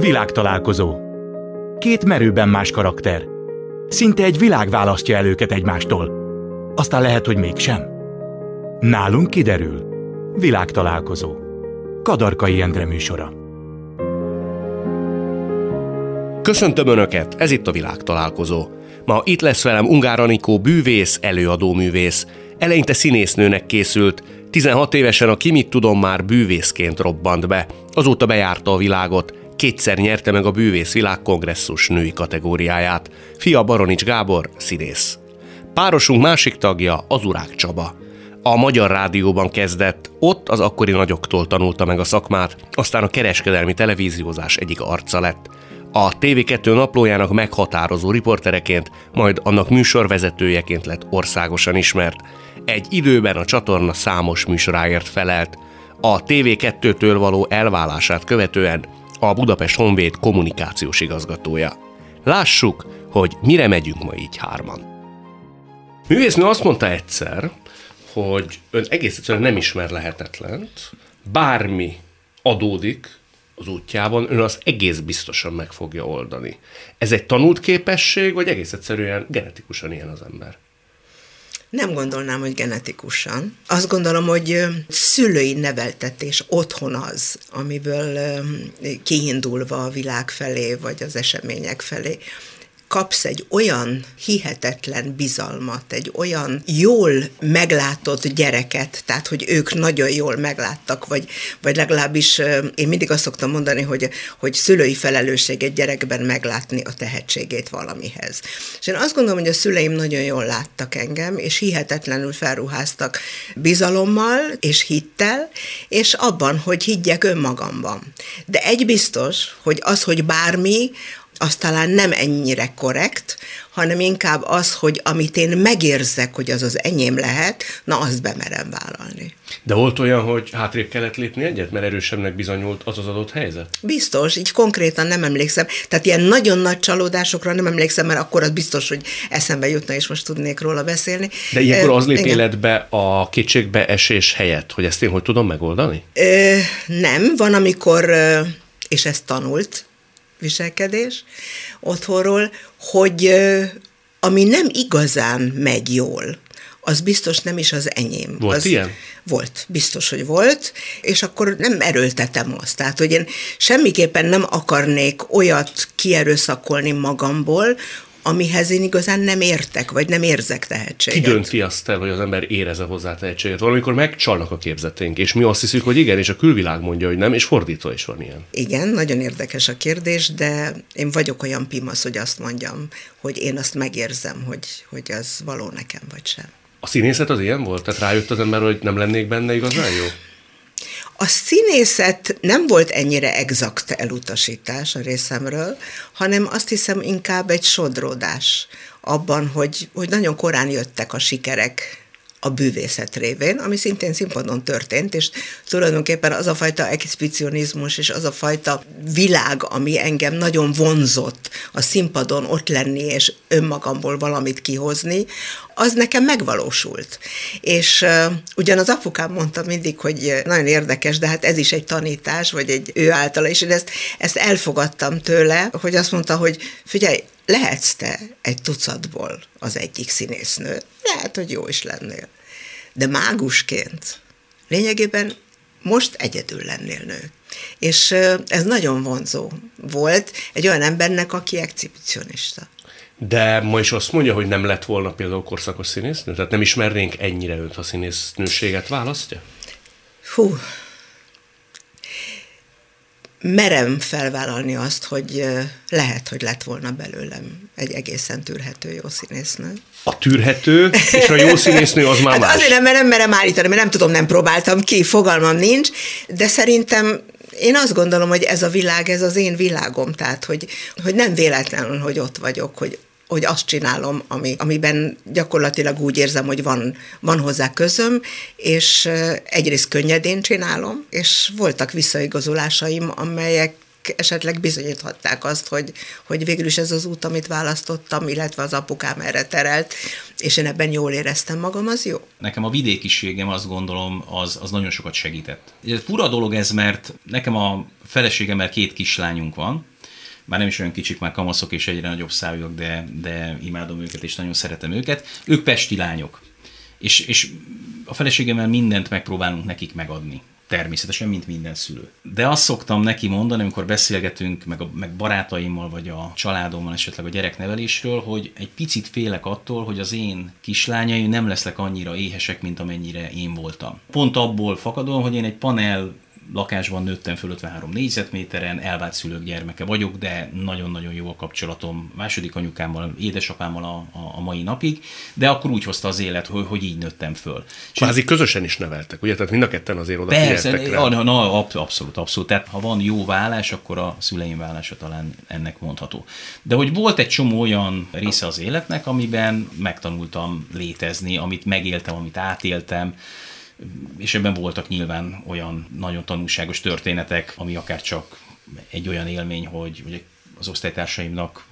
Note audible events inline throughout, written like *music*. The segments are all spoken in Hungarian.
Világtalálkozó. Két merőben más karakter. Szinte egy világ választja el őket egymástól. Aztán lehet, hogy mégsem. Nálunk kiderül. Világtalálkozó. Kadarkai Endre műsora. Köszöntöm Önöket, ez itt a világtalálkozó. Ma itt lesz velem Ungár Anikó bűvész, előadó művész. Eleinte színésznőnek készült, 16 évesen a Kimit tudom már bűvészként robbant be. Azóta bejárta a világot, kétszer nyerte meg a bűvész világkongresszus női kategóriáját. Fia Baronics Gábor, színész. Párosunk másik tagja az Urák Csaba. A Magyar Rádióban kezdett, ott az akkori nagyoktól tanulta meg a szakmát, aztán a kereskedelmi televíziózás egyik arca lett. A TV2 naplójának meghatározó riportereként, majd annak műsorvezetőjeként lett országosan ismert. Egy időben a csatorna számos műsoráért felelt. A TV2-től való elválását követően a Budapest Honvéd kommunikációs igazgatója. Lássuk, hogy mire megyünk ma így hárman. Művésznő azt mondta egyszer, hogy ön egész egyszerűen nem ismer lehetetlent, bármi adódik az útjában, ön az egész biztosan meg fogja oldani. Ez egy tanult képesség, vagy egész egyszerűen genetikusan ilyen az ember? Nem gondolnám, hogy genetikusan. Azt gondolom, hogy szülői neveltetés otthon az, amiből kiindulva a világ felé, vagy az események felé kapsz egy olyan hihetetlen bizalmat, egy olyan jól meglátott gyereket, tehát hogy ők nagyon jól megláttak, vagy, vagy legalábbis én mindig azt szoktam mondani, hogy, hogy szülői felelősség egy gyerekben meglátni a tehetségét valamihez. És én azt gondolom, hogy a szüleim nagyon jól láttak engem, és hihetetlenül felruháztak bizalommal és hittel, és abban, hogy higgyek önmagamban. De egy biztos, hogy az, hogy bármi, az talán nem ennyire korrekt, hanem inkább az, hogy amit én megérzek, hogy az az enyém lehet, na azt bemerem vállalni. De volt olyan, hogy hátrébb kellett lépni egyet, mert erősebbnek bizonyult az az adott helyzet? Biztos, így konkrétan nem emlékszem. Tehát ilyen nagyon nagy csalódásokra nem emlékszem, mert akkor az biztos, hogy eszembe jutna, és most tudnék róla beszélni. De ilyenkor az lép Igen. életbe a kétségbe esés helyett, hogy ezt én hogy tudom megoldani? Ö, nem, van, amikor, és ezt tanult, viselkedés otthonról, hogy ami nem igazán megy jól, az biztos nem is az enyém. Volt az ilyen? Volt, biztos, hogy volt, és akkor nem erőltetem azt. Tehát, hogy én semmiképpen nem akarnék olyat kierőszakolni magamból, amihez én igazán nem értek, vagy nem érzek tehetséget. Ki dönti azt el, hogy az ember érezze hozzá tehetséget? Valamikor megcsalnak a képzeteink, és mi azt hiszük, hogy igen, és a külvilág mondja, hogy nem, és fordítva is van ilyen. Igen, nagyon érdekes a kérdés, de én vagyok olyan pimasz, hogy azt mondjam, hogy én azt megérzem, hogy, hogy az való nekem, vagy sem. A színészet az ilyen volt? Tehát rájött az ember, hogy nem lennék benne igazán jó? A színészet nem volt ennyire exakt elutasítás a részemről, hanem azt hiszem inkább egy sodródás abban, hogy, hogy nagyon korán jöttek a sikerek a bűvészet révén, ami szintén színpadon történt, és tulajdonképpen az a fajta exhibicionizmus és az a fajta világ, ami engem nagyon vonzott a színpadon ott lenni és önmagamból valamit kihozni, az nekem megvalósult. És uh, ugyan az apukám mondta mindig, hogy nagyon érdekes, de hát ez is egy tanítás, vagy egy ő általa, és én ezt, ezt elfogadtam tőle, hogy azt mondta, hogy figyelj, lehetsz te egy tucatból az egyik színésznő. Lehet, hogy jó is lennél. De mágusként lényegében most egyedül lennél nő. És ez nagyon vonzó volt egy olyan embernek, aki exhibicionista. De ma is azt mondja, hogy nem lett volna például korszakos színésznő? Tehát nem ismernénk ennyire őt, ha színésznőséget választja? Hú, merem felvállalni azt, hogy lehet, hogy lett volna belőlem egy egészen tűrhető jó színésznő. A tűrhető és a jó színésznő az már *laughs* hát más. Azért nem, mert nem merem állítani, mert nem tudom, nem próbáltam ki, fogalmam nincs, de szerintem én azt gondolom, hogy ez a világ, ez az én világom, tehát hogy, hogy nem véletlenül, hogy ott vagyok, hogy hogy azt csinálom, ami, amiben gyakorlatilag úgy érzem, hogy van, van hozzá közöm, és egyrészt könnyedén csinálom, és voltak visszaigazolásaim, amelyek esetleg bizonyíthatták azt, hogy, hogy végül is ez az út, amit választottam, illetve az apukám erre terelt, és én ebben jól éreztem magam, az jó. Nekem a vidékiségem azt gondolom, az, az nagyon sokat segített. Fura dolog ez, mert nekem a feleségemmel két kislányunk van, már nem is olyan kicsik, már kamaszok és egyre nagyobb szájúak, de, de imádom őket és nagyon szeretem őket. Ők pesti lányok. És, és a feleségemmel mindent megpróbálunk nekik megadni. Természetesen, mint minden szülő. De azt szoktam neki mondani, amikor beszélgetünk, meg, a, meg barátaimmal, vagy a családommal esetleg a gyereknevelésről, hogy egy picit félek attól, hogy az én kislányaim nem lesznek annyira éhesek, mint amennyire én voltam. Pont abból fakadom, hogy én egy panel lakásban nőttem föl 53 négyzetméteren, elvált szülők gyermeke vagyok, de nagyon-nagyon jó a kapcsolatom második anyukámmal, édesapámmal a, a, a mai napig, de akkor úgy hozta az élet, hogy, hogy így nőttem föl. Kvázi közösen is neveltek, ugye? Tehát mind a ketten azért oda Persze, rá. Na, na, abszolút, abszolút. Tehát ha van jó vállás, akkor a szüleim vállása talán ennek mondható. De hogy volt egy csomó olyan része az életnek, amiben megtanultam létezni, amit megéltem, amit átéltem, és ebben voltak nyilván olyan nagyon tanulságos történetek, ami akár csak egy olyan élmény, hogy, hogy az osztálytársaimnak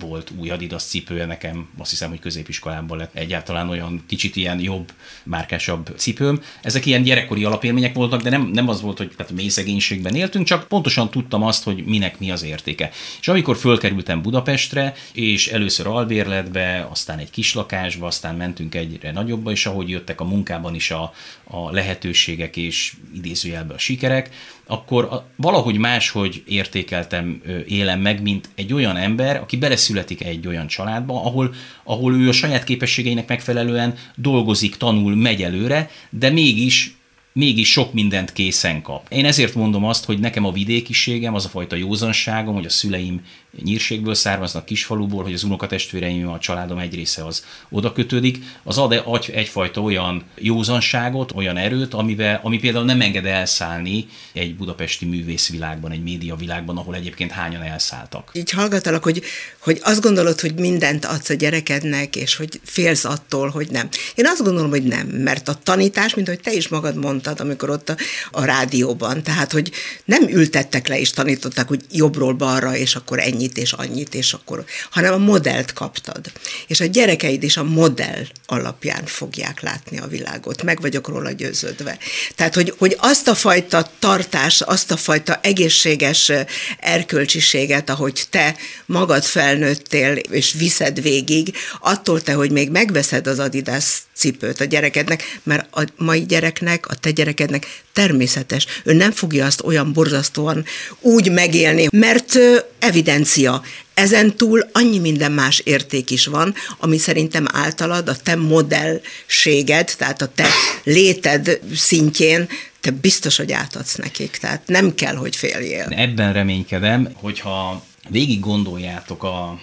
volt új Adidas cipője nekem, azt hiszem, hogy középiskolában lett egyáltalán olyan kicsit ilyen jobb, márkásabb cipőm. Ezek ilyen gyerekkori alapélmények voltak, de nem, nem az volt, hogy tehát mély szegénységben éltünk, csak pontosan tudtam azt, hogy minek mi az értéke. És amikor fölkerültem Budapestre, és először albérletbe, aztán egy kislakásba, aztán mentünk egyre nagyobba, és ahogy jöttek a munkában is a, a lehetőségek és idézőjelbe a sikerek, akkor valahogy máshogy értékeltem, élem meg, mint egy olyan ember, aki beleszületik egy olyan családba, ahol, ahol ő a saját képességeinek megfelelően dolgozik, tanul, megy előre, de mégis mégis sok mindent készen kap. Én ezért mondom azt, hogy nekem a vidékiségem, az a fajta józanságom, hogy a szüleim nyírségből származnak kisfaluból, hogy az unokatestvéreim, a családom egy része az oda kötődik, az ad egyfajta olyan józanságot, olyan erőt, amivel, ami például nem enged elszállni egy budapesti művészvilágban, egy médiavilágban, ahol egyébként hányan elszálltak. Így hallgatalak, hogy, hogy azt gondolod, hogy mindent adsz a gyerekednek, és hogy félsz attól, hogy nem. Én azt gondolom, hogy nem, mert a tanítás, mint hogy te is magad mondtad, amikor ott a, a rádióban, tehát, hogy nem ültettek le és tanították, hogy jobbról balra, és akkor ennyi ennyit és annyit, és akkor, hanem a modellt kaptad. És a gyerekeid is a modell alapján fogják látni a világot. Meg vagyok róla győződve. Tehát, hogy, hogy azt a fajta tartás, azt a fajta egészséges erkölcsiséget, ahogy te magad felnőttél, és viszed végig, attól te, hogy még megveszed az Adidas cipőt a gyerekednek, mert a mai gyereknek, a te gyerekednek természetes. Ő nem fogja azt olyan borzasztóan úgy megélni, mert evidencia. Ezen túl annyi minden más érték is van, ami szerintem általad a te modellséged, tehát a te léted szintjén te biztos, hogy átadsz nekik, tehát nem kell, hogy féljél. Ebben reménykedem, hogyha végig gondoljátok a,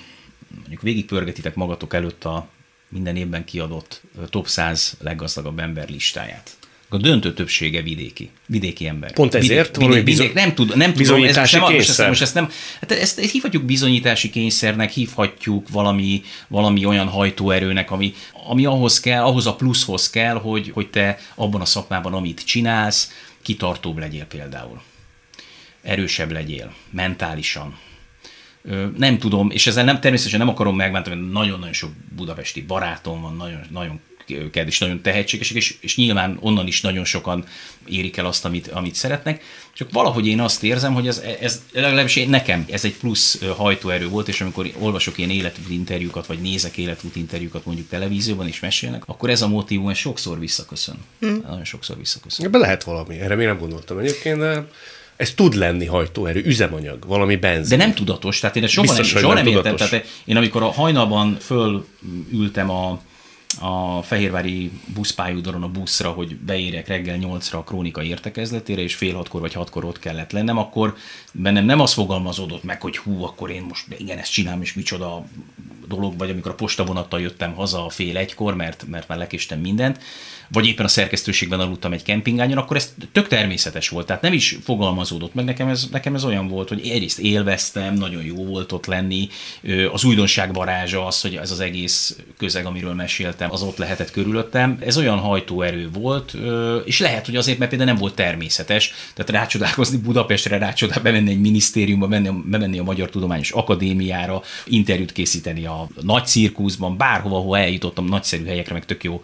mondjuk végig pörgetitek magatok előtt a minden évben kiadott top 100 leggazdagabb ember listáját. A döntő többsége vidéki, vidéki ember. Pont ezért vidék, vidék, vidék, nem tud, nem tudom, ez, kényszer. Most ezt, nem, hát ezt, ezt hívhatjuk bizonyítási kényszernek, hívhatjuk valami, valami olyan hajtóerőnek, ami, ami ahhoz kell, ahhoz a pluszhoz kell, hogy, hogy te abban a szakmában, amit csinálsz, kitartóbb legyél például. Erősebb legyél, mentálisan, nem tudom, és ezzel nem, természetesen nem akarom megbántani, mert nagyon-nagyon sok budapesti barátom van, nagyon, nagyon és nagyon tehetségesek, és, és nyilván onnan is nagyon sokan érik el azt, amit, amit szeretnek. Csak valahogy én azt érzem, hogy ez, ez legalábbis én, nekem ez egy plusz hajtóerő volt, és amikor olvasok ilyen életút interjúkat, vagy nézek életút interjúkat mondjuk televízióban is mesélnek, akkor ez a motivum ez sokszor visszaköszön. Hmm. Nagyon sokszor visszaköszön. Ebben lehet valami, erre még nem gondoltam egyébként, de ez tud lenni hajtóerő, üzemanyag, valami benzin. De nem tudatos, tehát én ezt soha Biztos, nem, soha nem, nem értem. Tehát én amikor a hajnalban fölültem a, a Fehérvári buszpályaudvaron a buszra, hogy beérjek reggel 8-ra a krónika értekezletére, és fél hatkor vagy hatkor ott kellett lennem, akkor bennem nem az fogalmazódott meg, hogy hú, akkor én most igen, ezt csinálom, és micsoda dolog, vagy amikor a postavonattal jöttem haza a fél egykor, mert, mert már lekéstem mindent, vagy éppen a szerkesztőségben aludtam egy kempingányon, akkor ez tök természetes volt. Tehát nem is fogalmazódott meg. Nekem ez, nekem ez olyan volt, hogy egyrészt élveztem, nagyon jó volt ott lenni. Az újdonság varázsa az, hogy ez az egész közeg, amiről meséltem, az ott lehetett körülöttem. Ez olyan hajtóerő volt, és lehet, hogy azért, mert például nem volt természetes. Tehát rácsodálkozni Budapestre, rácsodál bemenni egy minisztériumba, bemenni a Magyar Tudományos Akadémiára, interjút készíteni a nagy cirkuszban, bárhova, ahol eljutottam, nagyszerű helyekre, meg tök jó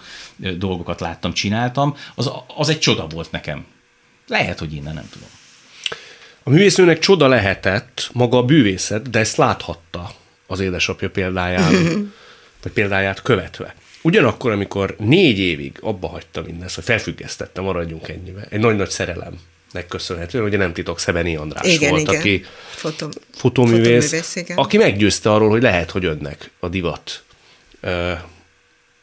dolgokat láttam, csináltam, az, az egy csoda volt nekem. Lehet, hogy innen nem tudom. A művésznőnek csoda lehetett maga a bűvészet, de ezt láthatta az édesapja példáján, *laughs* vagy példáját követve. Ugyanakkor, amikor négy évig abba hagyta mindezt, hogy felfüggesztette, maradjunk ennyibe, egy nagy-nagy szerelemnek köszönhetően, ugye nem titok, Szebeni András Igen, volt, igen. aki Foto, fotóművész, fotóművész, igen. aki meggyőzte arról, hogy lehet, hogy önnek a divat ö,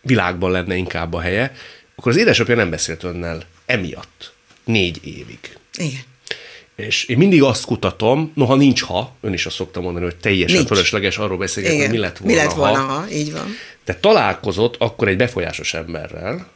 világban lenne inkább a helye, akkor az édesapja nem beszélt önnel emiatt négy évig. Igen. És én mindig azt kutatom, noha nincs ha, ön is azt szokta mondani, hogy teljesen Nincs. fölösleges arról beszélgetni, hogy mi lett volna, mi lett volna ha. ha. Így van. De találkozott akkor egy befolyásos emberrel,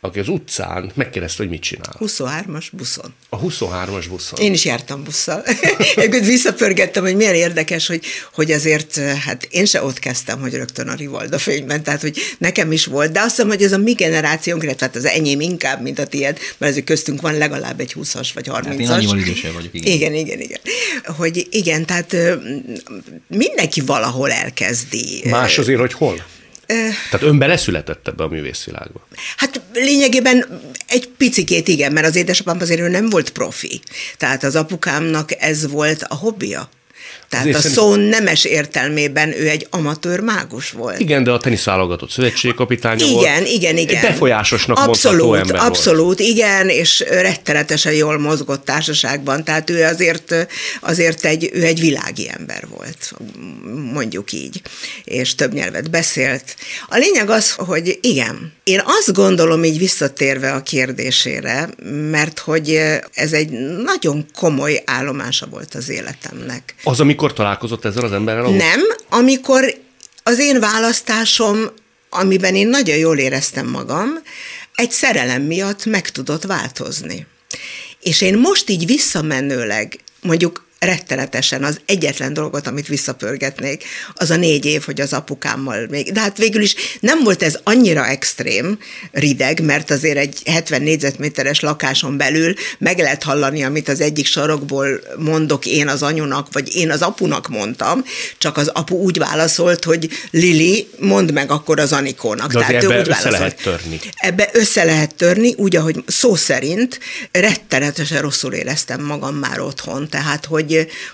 aki az utcán megkérdezte, hogy mit csinál. 23-as buszon. A 23-as buszon. Én is jártam busszal. *laughs* Egyébként visszapörgettem, hogy milyen érdekes, hogy, hogy azért, hát én se ott kezdtem, hogy rögtön a Rivalda fényben, tehát hogy nekem is volt, de azt hiszem, hogy ez a mi generációnk, illetve hát az enyém inkább, mint a tiéd, mert azért köztünk van legalább egy 20-as vagy 30-as. Hát én annyival idősebb vagyok, igen. Igen, igen, igen. Hogy igen, tehát mindenki valahol elkezdi. Más azért, hogy hol? Tehát ön beleszületett ebbe a művészvilágba. Hát lényegében egy picikét igen, mert az édesapám azért ő nem volt profi. Tehát az apukámnak ez volt a hobbija. Tehát Azért a szerint- szó nemes értelmében ő egy amatőr mágus volt. Igen, de a teniszválogatott szövetségkapitánya volt. Igen, igen, igen. Befolyásosnak abszolút, mondható ember volt. Abszolút, igen, és rettenetesen jól mozgott társaságban, tehát ő azért, azért egy, ő egy világi ember volt, mondjuk így, és több nyelvet beszélt. A lényeg az, hogy igen, én azt gondolom így visszatérve a kérdésére, mert hogy ez egy nagyon komoly állomása volt az életemnek. Az, amikor találkozott ezzel az emberrel? ahhoz? Nem, amikor az én választásom, amiben én nagyon jól éreztem magam, egy szerelem miatt meg tudott változni. És én most így visszamenőleg, mondjuk rettenetesen az egyetlen dolgot, amit visszapörgetnék, az a négy év, hogy az apukámmal még. De hát végül is nem volt ez annyira extrém, rideg, mert azért egy 70 négyzetméteres lakáson belül meg lehet hallani, amit az egyik sarokból mondok én az anyunak, vagy én az apunak mondtam, csak az apu úgy válaszolt, hogy Lili, mondd meg akkor az Anikónak. De azért ő ebbe úgy össze lehet törni. Ebbe össze lehet törni, úgy, ahogy szó szerint rettenetesen rosszul éreztem magam már otthon, tehát hogy,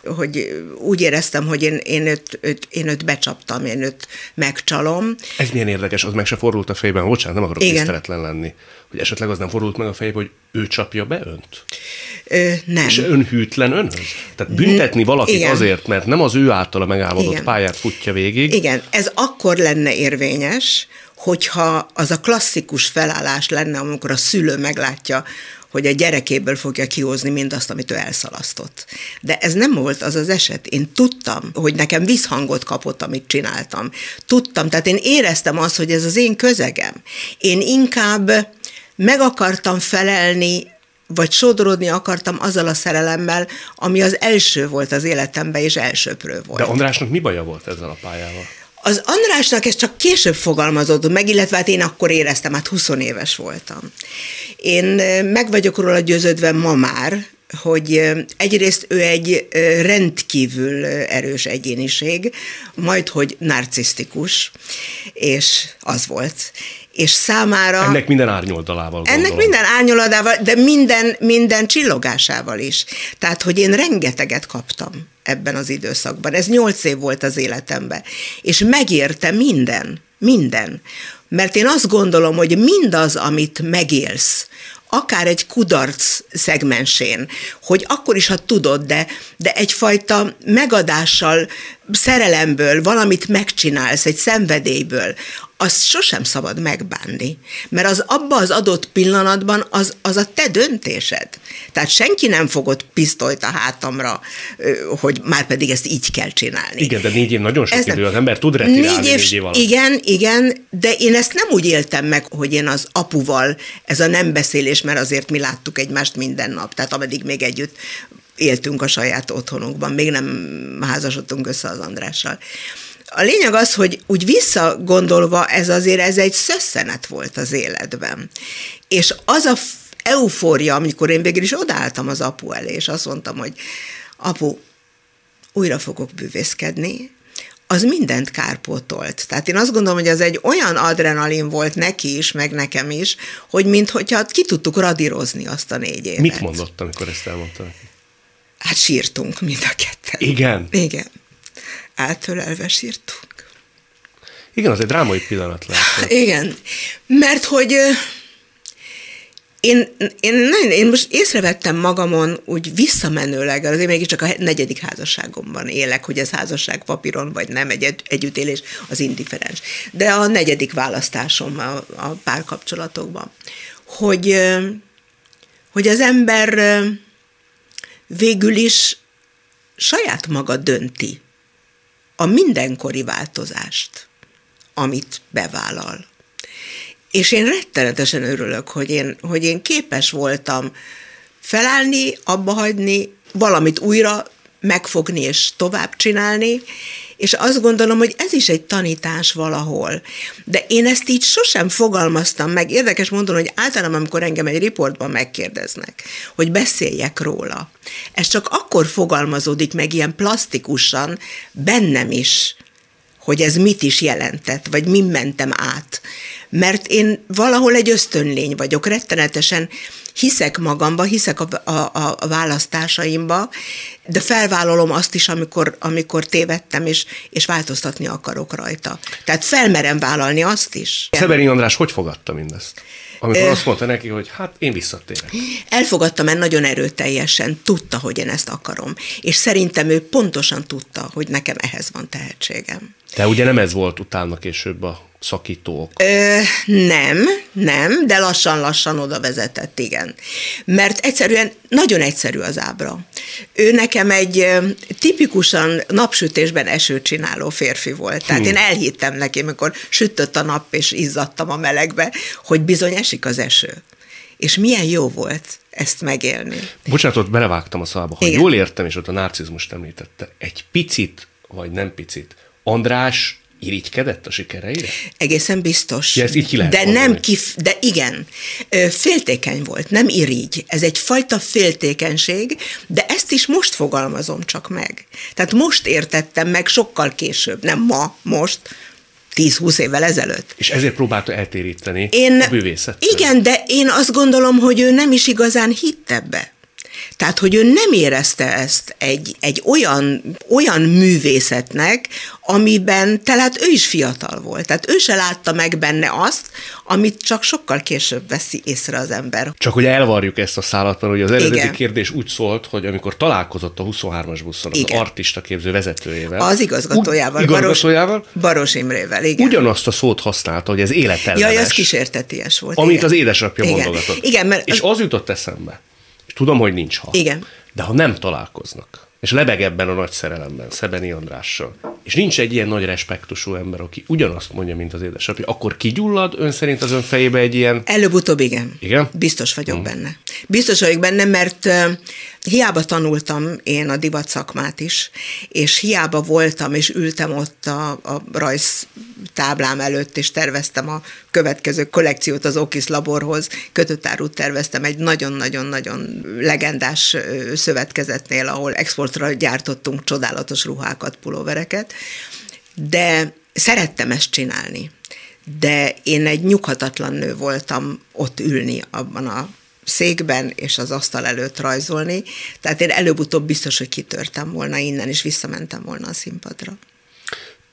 hogy úgy éreztem, hogy én, én, őt, őt, én őt becsaptam, én őt megcsalom. Ez milyen érdekes, az meg se fordult a fejében, bocsánat, nem akarok Igen. tiszteletlen lenni, hogy esetleg az nem fordult meg a fejében, hogy ő csapja be önt? Ö, nem. És ön hűtlen önhöz? Tehát büntetni valakit Igen. azért, mert nem az ő általa megállodott Igen. pályát futja végig. Igen, ez akkor lenne érvényes, hogyha az a klasszikus felállás lenne, amikor a szülő meglátja, hogy a gyerekéből fogja kihozni mindazt, amit ő elszalasztott. De ez nem volt az az eset. Én tudtam, hogy nekem visszhangot kapott, amit csináltam. Tudtam, tehát én éreztem azt, hogy ez az én közegem. Én inkább meg akartam felelni vagy sodródni akartam azzal a szerelemmel, ami az első volt az életemben, és elsőprő volt. De Andrásnak mi baja volt ezzel a pályával? Az Andrásnak ez csak később fogalmazódott meg, illetve hát én akkor éreztem, hát 20 éves voltam. Én meg vagyok róla győződve ma már, hogy egyrészt ő egy rendkívül erős egyéniség, majd hogy narcisztikus, és az volt. És számára... Ennek minden árnyoldalával Ennek gondolom. minden árnyoladával, de minden, minden csillogásával is. Tehát, hogy én rengeteget kaptam ebben az időszakban. Ez nyolc év volt az életemben. És megérte minden, minden. Mert én azt gondolom, hogy mindaz, amit megélsz, akár egy kudarc szegmensén, hogy akkor is, ha tudod, de, de egyfajta megadással, szerelemből valamit megcsinálsz, egy szenvedélyből, azt sosem szabad megbánni, mert az abba az adott pillanatban az, az a te döntésed. Tehát senki nem fogott pisztolyt a hátamra, hogy már pedig ezt így kell csinálni. Igen, de négy év nagyon sok Ez nem- idő, az ember tud retirálni négy év, alatt. Igen, igen, de én ezt nem úgy éltem meg, hogy én az apuval, ez a nem beszélés, mert azért mi láttuk egymást minden nap, tehát ameddig még együtt éltünk a saját otthonunkban, még nem házasodtunk össze az Andrással. A lényeg az, hogy úgy visszagondolva, ez azért ez egy szösszenet volt az életben. És az a eufória, amikor én végül is odaálltam az apu elé, és azt mondtam, hogy apu, újra fogok bűvészkedni, az mindent kárpótolt. Tehát én azt gondolom, hogy az egy olyan adrenalin volt neki is, meg nekem is, hogy minthogyha ki tudtuk radírozni azt a négy évet. Mit mondott, amikor ezt elmondta neki? Hát sírtunk mind a ketten. Igen? Igen. Átölelve sírtunk. Igen, az egy drámai pillanat lehet. Igen, mert hogy én, én, nagyon, én most észrevettem magamon úgy visszamenőleg, azért még csak a negyedik házasságomban élek, hogy ez házasság papíron vagy nem, egy együttélés az indiferens. De a negyedik választásom a, a párkapcsolatokban, hogy, hogy az ember végül is saját maga dönti a mindenkori változást, amit bevállal. És én rettenetesen örülök, hogy én, hogy én képes voltam felállni, abba hagyni, valamit újra megfogni és tovább csinálni, és azt gondolom, hogy ez is egy tanítás valahol. De én ezt így sosem fogalmaztam meg. Érdekes mondani, hogy általában, amikor engem egy riportban megkérdeznek, hogy beszéljek róla, ez csak akkor fogalmazódik meg ilyen plastikusan bennem is, hogy ez mit is jelentett, vagy mi mentem át. Mert én valahol egy ösztönlény vagyok, rettenetesen hiszek magamba, hiszek a, a, a választásaimba, de felvállalom azt is, amikor, amikor tévedtem, és, és változtatni akarok rajta. Tehát felmerem vállalni azt is. Szeberi András hogy fogadta mindezt? Amikor azt mondta neki, hogy hát én visszatérek. Elfogadta, mert nagyon erőteljesen tudta, hogy én ezt akarom. És szerintem ő pontosan tudta, hogy nekem ehhez van tehetségem. De ugye nem ez volt utána később a szakítók? Ö, nem, nem, de lassan-lassan oda vezetett, igen. Mert egyszerűen, nagyon egyszerű az ábra. Ő nekem egy tipikusan napsütésben esőt csináló férfi volt. Tehát hmm. én elhittem neki, amikor sütött a nap, és izzadtam a melegbe, hogy bizony esik az eső. És milyen jó volt ezt megélni. Bocsánatot, belevágtam a szalba. Ha Igen. jól értem, és ott a narcizmust említette, egy picit, vagy nem picit, András irigykedett a sikereire? Egészen biztos. Ja, ezt így ki lehet de nem kif, de igen, féltékeny volt, nem irigy. Ez egy fajta féltékenység, de ezt is most fogalmazom csak meg. Tehát most értettem meg sokkal később, nem ma, most, 10-20 évvel ezelőtt. És ezért próbálta eltéríteni én, a bűvészet. Igen, de én azt gondolom, hogy ő nem is igazán hitt ebbe. Tehát, hogy ő nem érezte ezt egy, egy olyan, olyan művészetnek, amiben, tehát ő is fiatal volt. Tehát ő se látta meg benne azt, amit csak sokkal később veszi észre az ember. Csak hogy elvarjuk ezt a szállat, mert ugye az eredeti Igen. kérdés úgy szólt, hogy amikor találkozott a 23-as buszon az igen. artista képző vezetőjével. Az igazgatójával. U- igazgatójával. Baros, Baros Imrével, igen. Ugyanazt a szót használta, hogy ez életellenes. Jaj, ez kísérteties volt. Amit igen. az édesapja igen. mondogatott. Igen, mert és az jutott eszembe, Tudom, hogy nincs ha. Igen. De ha nem találkoznak, és lebeg ebben a nagy szerelemben, Szebeni Andrással, és nincs egy ilyen nagy respektusú ember, aki ugyanazt mondja, mint az édesapja, akkor kigyullad ön szerint az ön fejébe egy ilyen... Előbb-utóbb igen. Igen? Biztos vagyok mm. benne. Biztos vagyok benne, mert uh, hiába tanultam én a divat szakmát is, és hiába voltam, és ültem ott a, a rajz táblám előtt, és terveztem a következő kollekciót az Okis laborhoz, kötőtárút terveztem egy nagyon-nagyon-nagyon legendás szövetkezetnél, ahol exportra gyártottunk csodálatos ruhákat, pulóvereket, de szerettem ezt csinálni. De én egy nyughatatlan nő voltam ott ülni abban a székben és az asztal előtt rajzolni, tehát én előbb-utóbb biztos, hogy kitörtem volna innen, és visszamentem volna a színpadra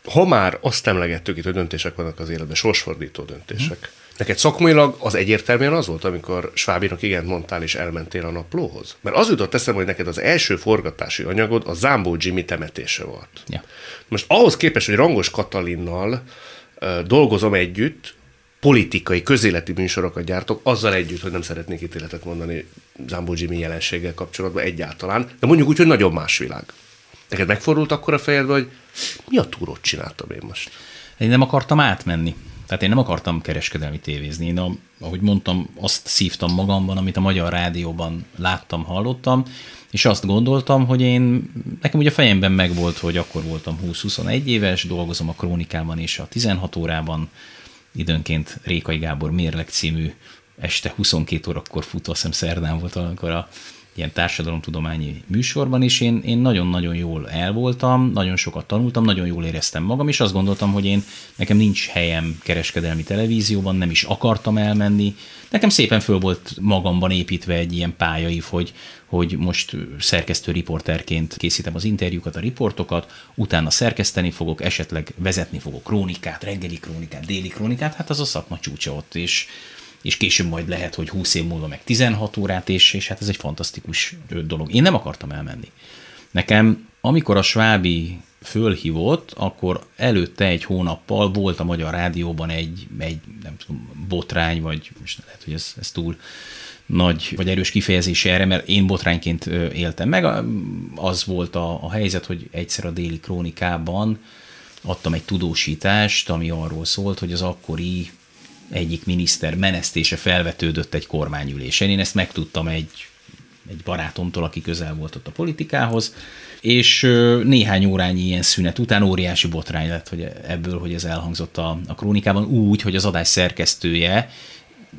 ha már azt emlegettük itt, hogy döntések vannak az életben, sorsfordító döntések. Hmm. Neked szakmailag az egyértelműen az volt, amikor Svábinak igent mondtál, és elmentél a naplóhoz? Mert az jutott eszembe, hogy neked az első forgatási anyagod a Zámbó Jimmy temetése volt. Ja. Most ahhoz képest, hogy Rangos Katalinnal uh, dolgozom együtt, politikai, közéleti műsorokat gyártok, azzal együtt, hogy nem szeretnék ítéletet mondani Zámbó Jimmy jelenséggel kapcsolatban egyáltalán, de mondjuk úgy, hogy nagyon más világ. Neked megfordult akkor a fejedbe, hogy mi a túrót csináltam én most? Én nem akartam átmenni. Tehát én nem akartam kereskedelmi tévézni. Én, ahogy mondtam, azt szívtam magamban, amit a Magyar Rádióban láttam, hallottam, és azt gondoltam, hogy én, nekem ugye a fejemben megvolt, hogy akkor voltam 20-21 éves, dolgozom a Krónikában és a 16 órában, időnként Rékai Gábor Mérleg című este 22 órakor futó, azt hiszem szerdán volt, amikor a ilyen társadalomtudományi műsorban, és én, én nagyon-nagyon jól el voltam, nagyon sokat tanultam, nagyon jól éreztem magam, és azt gondoltam, hogy én nekem nincs helyem kereskedelmi televízióban, nem is akartam elmenni. Nekem szépen föl volt magamban építve egy ilyen pályaív, hogy, hogy most szerkesztő riporterként készítem az interjúkat, a riportokat, utána szerkeszteni fogok, esetleg vezetni fogok krónikát, reggeli krónikát, déli krónikát, hát az a szakma csúcsa ott, és és később majd lehet, hogy 20 év múlva meg 16 órát, és, és hát ez egy fantasztikus dolog. Én nem akartam elmenni. Nekem, amikor a Svábi fölhívott, akkor előtte egy hónappal volt a Magyar Rádióban egy, egy nem tudom, botrány, vagy most lehet, hogy ez, ez túl nagy vagy erős kifejezés erre, mert én botrányként éltem meg. Az volt a, a helyzet, hogy egyszer a déli krónikában adtam egy tudósítást, ami arról szólt, hogy az akkori egyik miniszter menesztése felvetődött egy kormányülésen. Én ezt megtudtam egy, egy barátomtól, aki közel volt ott a politikához, és néhány órányi ilyen szünet után óriási botrány lett hogy ebből, hogy ez elhangzott a, a krónikában, úgy, hogy az adás szerkesztője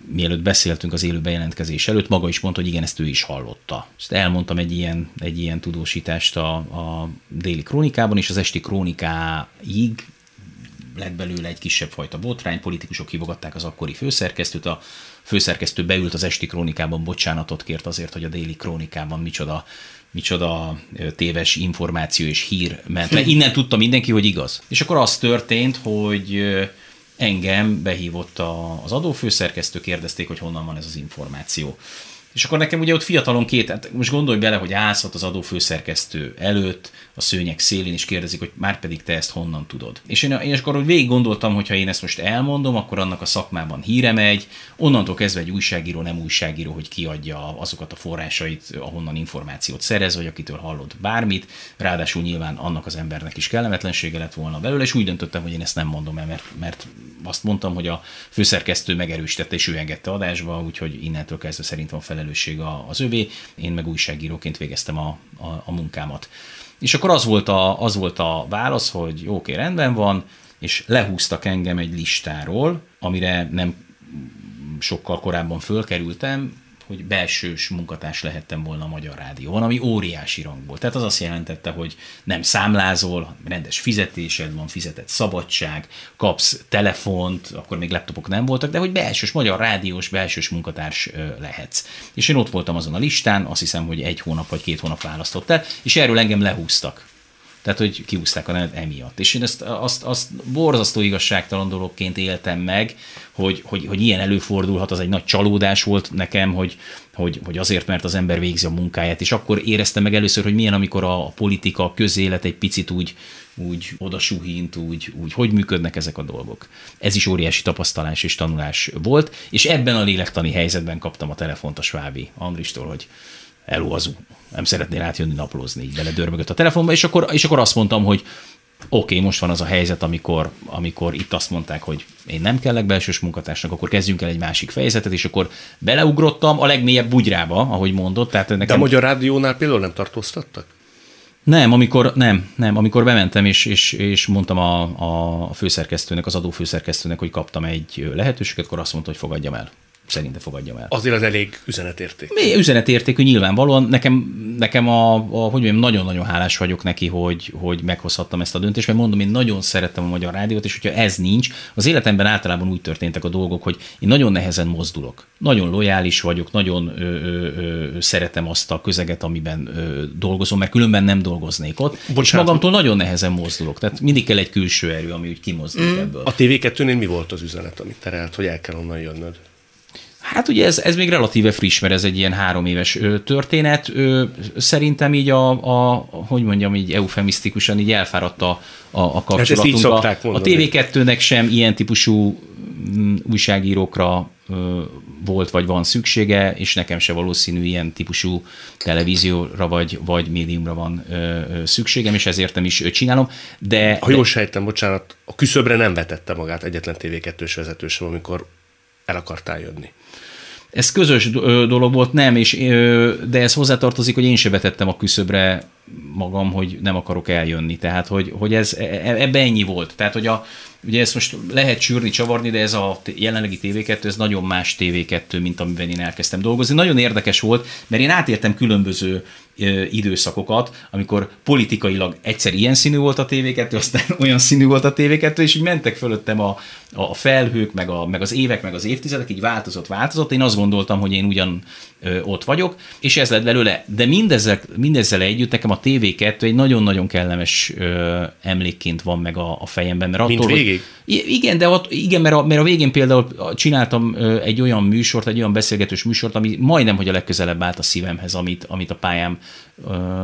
mielőtt beszéltünk az élő bejelentkezés előtt, maga is mondta, hogy igen, ezt ő is hallotta. Ezt elmondtam egy ilyen, egy ilyen tudósítást a, a déli krónikában, és az esti krónikáig lett belőle egy kisebb fajta botrány, politikusok hívogatták az akkori főszerkesztőt, a főszerkesztő beült az esti krónikában, bocsánatot kért azért, hogy a déli krónikában micsoda micsoda téves információ és hír ment le. *laughs* Innen tudta mindenki, hogy igaz. És akkor az történt, hogy engem behívott az adófőszerkesztő, kérdezték, hogy honnan van ez az információ. És akkor nekem ugye ott fiatalon két, hát most gondolj bele, hogy állsz az adófőszerkesztő előtt, a szőnyek szélén, és kérdezik, hogy már pedig te ezt honnan tudod. És én, én akkor végig gondoltam, hogy ha én ezt most elmondom, akkor annak a szakmában híre megy, onnantól kezdve egy újságíró, nem újságíró, hogy kiadja azokat a forrásait, ahonnan információt szerez, vagy akitől hallott bármit. Ráadásul nyilván annak az embernek is kellemetlensége lett volna belőle, és úgy döntöttem, hogy én ezt nem mondom el, mert, mert azt mondtam, hogy a főszerkesztő megerősítette, és ő engedte adásba, úgyhogy innentől kezdve szerintem a felelősség az övé. Én meg újságíróként végeztem a, a, a munkámat. És akkor az volt a, az volt a válasz, hogy jó, oké, rendben van, és lehúztak engem egy listáról, amire nem sokkal korábban fölkerültem, hogy belsős munkatárs lehettem volna a Magyar Rádióban, ami óriási rang volt. Tehát az azt jelentette, hogy nem számlázol, rendes fizetésed van, fizetett szabadság, kapsz telefont, akkor még laptopok nem voltak, de hogy belsős, Magyar Rádiós, belsős munkatárs lehetsz. És én ott voltam azon a listán, azt hiszem, hogy egy hónap vagy két hónap választott el, és erről engem lehúztak. Tehát, hogy kiúzták a nevet emiatt. És én ezt, azt, azt borzasztó igazságtalan dologként éltem meg, hogy, hogy, hogy ilyen előfordulhat, az egy nagy csalódás volt nekem, hogy, hogy, hogy azért, mert az ember végzi a munkáját, és akkor éreztem meg először, hogy milyen, amikor a, politika, a közélet egy picit úgy, úgy odasuhint, úgy, úgy, hogy működnek ezek a dolgok. Ez is óriási tapasztalás és tanulás volt, és ebben a lélektani helyzetben kaptam a telefont a Svábi Andristól, hogy elóazú, nem szeretnél átjönni naplózni, így beledörmögött a telefonba, és akkor, és akkor azt mondtam, hogy oké, okay, most van az a helyzet, amikor, amikor itt azt mondták, hogy én nem kellek belsős munkatársnak, akkor kezdjünk el egy másik fejezetet, és akkor beleugrottam a legmélyebb bugyrába, ahogy mondott. Tehát nekem... De a Magyar Rádiónál például nem tartóztattak? Nem, amikor, nem, nem, amikor bementem, és, és, és mondtam a, a főszerkesztőnek, az adófőszerkesztőnek, hogy kaptam egy lehetőséget, akkor azt mondta, hogy fogadjam el szerinte fogadjam el. Azért az elég üzenetérték. Mi üzenetértékű nyilvánvalóan. Nekem, nekem a, a, hogy mondjam, nagyon-nagyon hálás vagyok neki, hogy, hogy meghozhattam ezt a döntést, mert mondom, én nagyon szerettem a Magyar Rádiót, és hogyha ez nincs, az életemben általában úgy történtek a dolgok, hogy én nagyon nehezen mozdulok. Nagyon lojális vagyok, nagyon ö, ö, ö, szeretem azt a közeget, amiben ö, dolgozom, mert különben nem dolgoznék ott. Bocsánat. És magamtól nagyon nehezen mozdulok. Tehát mindig kell egy külső erő, ami úgy kimozdít mm. ebből. A TV2-nél mi volt az üzenet, amit terelt, hogy el kell onnan jönnöd? Hát ugye ez, ez még relatíve friss, mert ez egy ilyen három éves történet. Szerintem így a, a, hogy mondjam, így eufemisztikusan így elfáradt a, a, a kapcsolatunk. Hát a, a TV2-nek sem ilyen típusú mm, újságírókra volt vagy van szüksége, és nekem se valószínű ilyen típusú televízióra vagy, vagy médiumra van szükségem, és ezért nem is csinálom. De, ha jól sejtem, bocsánat, a küszöbre nem vetette magát egyetlen TV2-s vezető sem, amikor el akartál jönni. Ez közös dolog volt, nem, és, de ez hozzátartozik, hogy én se vetettem a küszöbre magam, hogy nem akarok eljönni. Tehát, hogy, hogy ez, e, e, ebbe ennyi volt. Tehát, hogy a, ugye ezt most lehet sűrni, csavarni, de ez a jelenlegi TV2, ez nagyon más TV2, mint amiben én elkezdtem dolgozni. Nagyon érdekes volt, mert én átértem különböző időszakokat, amikor politikailag egyszer ilyen színű volt a TV2, aztán *laughs* olyan színű volt a TV2, és így mentek fölöttem a, a felhők, meg, a, meg az évek, meg az évtizedek, így változott, változott. Én azt gondoltam, hogy én ugyan ö, ott vagyok, és ez lett belőle. De mindezzel, mindezzel együtt nekem a TV2 egy nagyon-nagyon kellemes ö, emlékként van meg a, a fejemben. Mert attól, Mint végig? Hogy, igen, de ott, igen, mert a, mert a végén például csináltam egy olyan műsort, egy olyan beszélgetős műsort, ami majdnem, hogy a legközelebb állt a szívemhez, amit, amit a pályám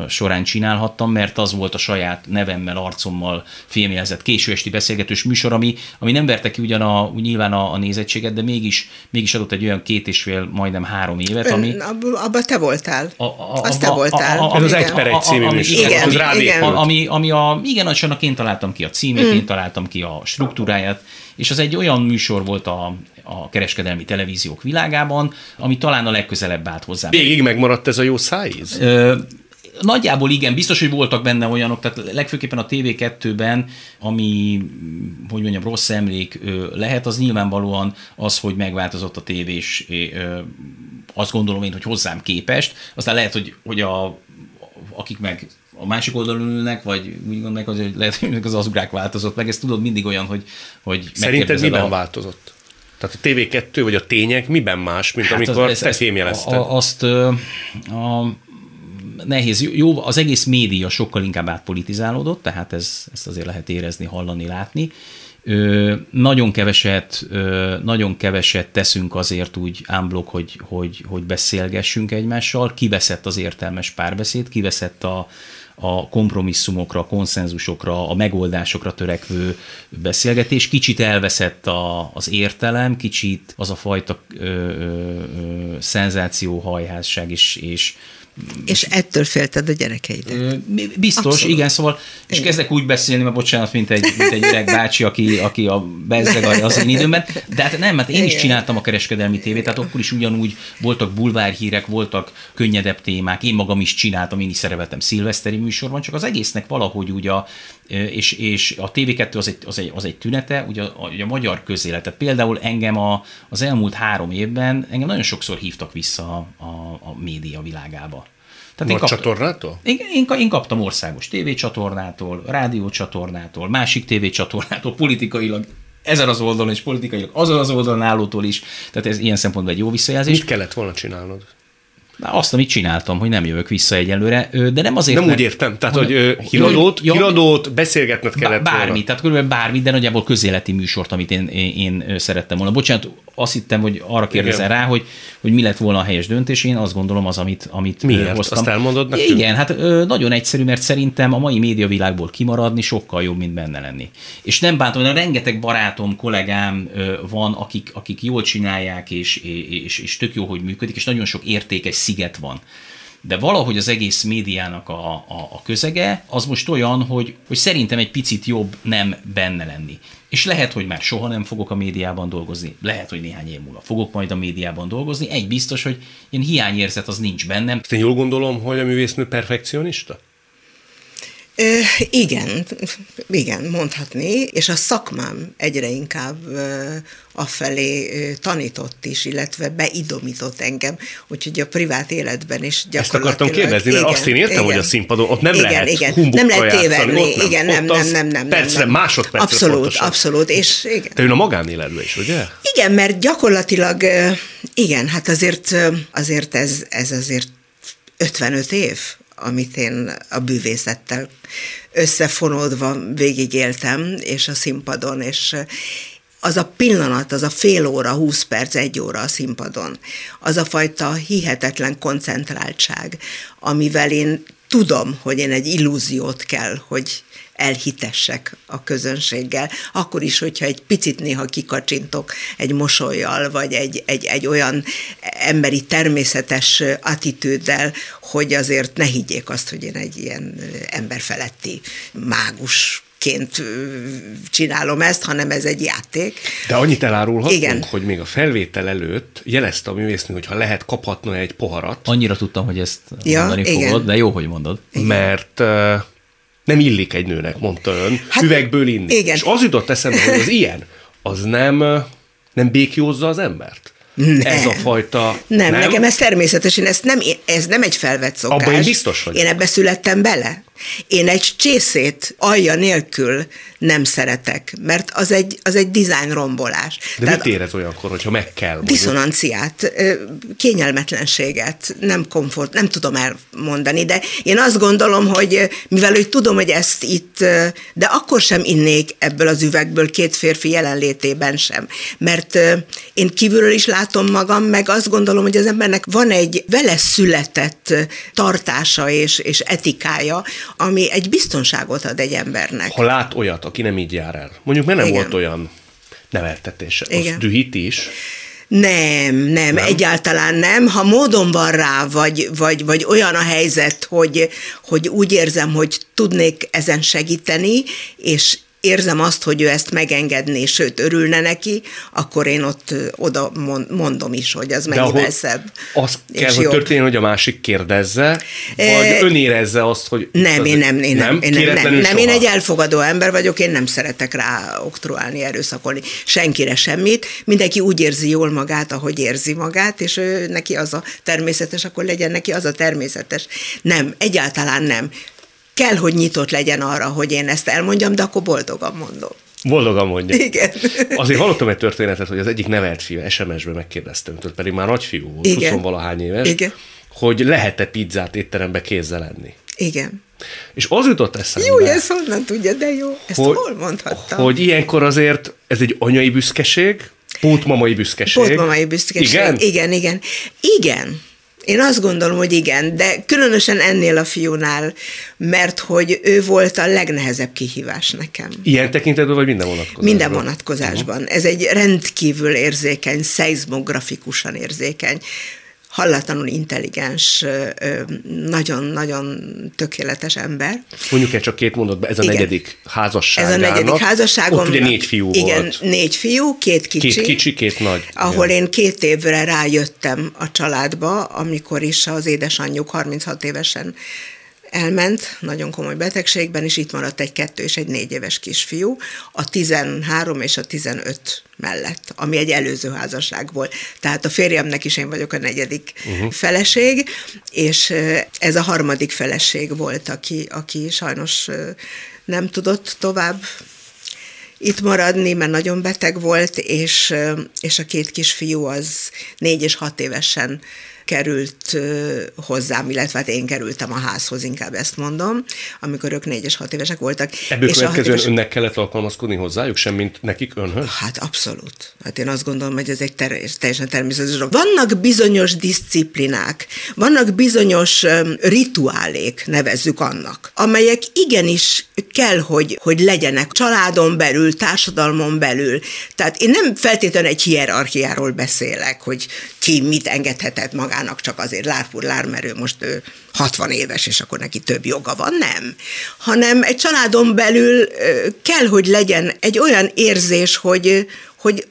során csinálhattam, mert az volt a saját nevemmel, arcommal filmjelzett késő esti beszélgetős műsor, ami, ami nem verte ki ugyan a, nyilván a, a nézettséget, de mégis, mégis adott egy olyan két és fél, majdnem három évet, ami... Abban te voltál. A, a, Azt te voltál. A, a, a, az egy per egy című műsor. Igen, az igen. Ami, ami a, igen, annak én találtam ki a címét, hmm. én találtam ki a struktúráját, és az egy olyan műsor volt a, a kereskedelmi televíziók világában, ami talán a legközelebb állt hozzá. Végig megmaradt ez a jó szájíz? Nagyjából igen, biztos, hogy voltak benne olyanok, tehát legfőképpen a TV2-ben, ami, hogy mondjam, rossz emlék lehet, az nyilvánvalóan az, hogy megváltozott a tévés, azt gondolom én, hogy hozzám képest. Aztán lehet, hogy, hogy a, akik meg a másik oldalon ülnek, vagy úgy gondolják, hogy lehet, hogy az azugrák változott meg. Ez tudod mindig olyan, hogy, hogy Szerinted miben a... változott? Tehát a TV2 vagy a tények miben más, mint hát amikor az, te fémjelezted? Azt a, a, nehéz. Jó, az egész média sokkal inkább átpolitizálódott, tehát ez, ezt azért lehet érezni, hallani, látni. Ö, nagyon keveset, ö, nagyon keveset teszünk azért úgy ámblok, hogy, hogy, hogy beszélgessünk egymással. Kiveszett az értelmes párbeszéd, kiveszett a, a kompromisszumokra, a konszenzusokra, a megoldásokra törekvő beszélgetés. Kicsit elveszett a, az értelem, kicsit az a fajta ö, ö, ö, szenzációhajházság és, és és ettől félted a gyerekeid? Biztos, Abszolút. igen, szóval, és igen. kezdek úgy beszélni, mert bocsánat, mint egy, mint egy gyerek bácsi, aki, aki a bezzeg az én időmben, de hát nem, mert én is csináltam a kereskedelmi tévét, tehát akkor is ugyanúgy voltak bulvárhírek, voltak könnyedebb témák, én magam is csináltam, én is szerepeltem szilveszteri műsorban, csak az egésznek valahogy úgy a, és, és a TV2 az egy, az egy, az egy tünete, ugye a, a, a magyar közéletet. Például engem a, az elmúlt három évben engem nagyon sokszor hívtak vissza a, a, a média világába. Tehát én kaptam, csatornától? Én, én, én kaptam országos tévécsatornától, rádiócsatornától, másik tévécsatornától, politikailag ezen az oldalon és politikailag azon az oldalon állótól is. Tehát ez ilyen szempontból egy jó visszajelzés. Mit kellett volna csinálnod? Azt, amit csináltam, hogy nem jövök vissza egyelőre, de nem azért. Nem mert, úgy értem, tehát, hogy, hogy híradót, ja, híradót beszélgetned kellett Bármi, volna. tehát körülbelül bármi, de nagyjából közéleti műsort, amit én, én, én szerettem volna. Bocsánat, azt hittem, hogy arra kérdezel rá, hogy, hogy mi lett volna a helyes döntés. Én azt gondolom az, amit, amit Miért? hoztam. Azt elmondod nekünk? Igen, hát nagyon egyszerű, mert szerintem a mai médiavilágból kimaradni sokkal jobb, mint benne lenni. És nem bántom, hogy rengeteg barátom, kollégám van, akik, akik jól csinálják, és, és, és tök jó, hogy működik, és nagyon sok értékes sziget van de valahogy az egész médiának a, a, a közege az most olyan, hogy, hogy szerintem egy picit jobb nem benne lenni. És lehet, hogy már soha nem fogok a médiában dolgozni, lehet, hogy néhány év múlva fogok majd a médiában dolgozni. Egy biztos, hogy ilyen hiányérzet az nincs bennem. Én jól gondolom, hogy a művésznő perfekcionista? Igen, igen, mondhatni, és a szakmám egyre inkább afelé tanított is, illetve beidomított engem, úgyhogy a privát életben is gyakorlatilag... Ezt akartam kérdezni, mert igen, azt én értem, igen, hogy a színpadon ott nem igen, lehet igen, nem lehet tévedni, ott nem, igen, nem, nem, nem, nem, percre, nem, másodpercre Abszolút, pontosan. abszolút, és igen. Te jön a magánéletbe is, ugye? Igen, mert gyakorlatilag, igen, hát azért, azért ez, ez azért 55 év, amit én a bűvészettel összefonódva végigéltem, és a színpadon, és az a pillanat, az a fél óra, húsz perc, egy óra a színpadon, az a fajta hihetetlen koncentráltság, amivel én tudom, hogy én egy illúziót kell, hogy elhitessek a közönséggel, akkor is, hogyha egy picit néha kikacsintok egy mosolyjal, vagy egy, egy, egy olyan emberi természetes attitűddel, hogy azért ne higgyék azt, hogy én egy ilyen emberfeletti mágus ügyként csinálom ezt, hanem ez egy játék. De annyit elárulhatunk, Igen. hogy még a felvétel előtt jelezte a művésznő, hogy ha lehet, kaphatna egy poharat. Annyira tudtam, hogy ezt ja, mondani igen. fogod, de jó, hogy mondod. Igen. Mert uh, nem illik egy nőnek, mondta ön, hát, üvegből inni. Igen. És az jutott eszembe, hogy az ilyen, az nem, nem békjózza az embert? Nem. Ez a fajta... Nem, nem, nekem ez természetes, én ezt nem, ez nem egy felvett szokás. Abban én biztos vagyok. Én ebbe születtem bele. Én egy csészét alja nélkül nem szeretek, mert az egy, az egy design rombolás. De Tehát mit érez olyankor, hogyha meg kell? Mondjuk? Diszonanciát, kényelmetlenséget, nem komfort, nem tudom elmondani, de én azt gondolom, hogy mivel hogy tudom, hogy ezt itt, de akkor sem innék ebből az üvegből két férfi jelenlétében sem, mert én kívülről is látom magam, meg azt gondolom, hogy az embernek van egy vele született tartása és, és etikája, ami egy biztonságot ad egy embernek. Ha lát olyat, aki nem így jár el, mondjuk mert nem Igen. volt olyan neveltetése, az dühít is, nem, nem, nem, egyáltalán nem. Ha módon van rá, vagy, vagy, vagy olyan a helyzet, hogy, hogy úgy érzem, hogy tudnék ezen segíteni, és érzem azt, hogy ő ezt megengedné, sőt, örülne neki, akkor én ott oda mondom is, hogy az mennyivel szebb. Az kell, hogy történjen, hogy a másik kérdezze, vagy e, ön érezze azt, hogy... Nem, én nem, én nem, nem, én nem, nem, nem én egy elfogadó ember vagyok, én nem szeretek rá oktroálni, erőszakolni senkire semmit. Mindenki úgy érzi jól magát, ahogy érzi magát, és ő, neki az a természetes, akkor legyen neki az a természetes. Nem, egyáltalán nem kell, hogy nyitott legyen arra, hogy én ezt elmondjam, de akkor boldogan mondom. Boldogan mondja. Igen. Azért hallottam egy történetet, hogy az egyik nevelt fiú SMS-ben megkérdeztem tőle, pedig már nagyfiú volt, Igen. 20 valahány éves, Igen. hogy lehet-e pizzát étterembe kézzel enni. Igen. És az jutott eszembe. Jó, ezt honnan tudja, de jó. Ezt hogy, hol mondhattam? Hogy ilyenkor azért ez egy anyai büszkeség, pótmamai büszkeség. Pótmamai büszkeség. Igen? Igen, igen. Igen. Én azt gondolom, hogy igen, de különösen ennél a fiúnál, mert hogy ő volt a legnehezebb kihívás nekem. Ilyen tekintetben, vagy minden vonatkozásban? Minden vonatkozásban. Ez egy rendkívül érzékeny, szeizmografikusan érzékeny hallatlanul intelligens, nagyon-nagyon tökéletes ember. Mondjuk egy csak két mondatban, ez a Igen. negyedik házasság. Ez a negyedik házasságom. Ott ugye négy fiú Igen, volt. négy fiú, két kicsi. Két kicsi, két nagy. Ahol Igen. én két évre rájöttem a családba, amikor is az édesanyjuk 36 évesen elment nagyon komoly betegségben, és itt maradt egy kettő és egy négy éves kisfiú, a 13 és a 15 mellett, ami egy előző házasság volt. Tehát a férjemnek is én vagyok a negyedik uh-huh. feleség, és ez a harmadik feleség volt, aki, aki sajnos nem tudott tovább itt maradni, mert nagyon beteg volt, és, és a két kisfiú az négy és hat évesen került hozzám, illetve hát én kerültem a házhoz, inkább ezt mondom, amikor ők négy és hat évesek voltak. Ebből és következően éves... önnek kellett alkalmazkodni hozzájuk, semmint nekik önhöz? Hát abszolút. Hát én azt gondolom, hogy ez egy ter- teljesen természetes dolog. Vannak bizonyos disziplinák, vannak bizonyos rituálék, nevezzük annak, amelyek igenis kell, hogy, hogy legyenek családon belül, társadalmon belül. Tehát én nem feltétlenül egy hierarchiáról beszélek, hogy ki mit engedhetett magának csak azért lárpur lár, mert ő most ő 60 éves, és akkor neki több joga van, nem. Hanem egy családon belül kell, hogy legyen egy olyan érzés, hogy, hogy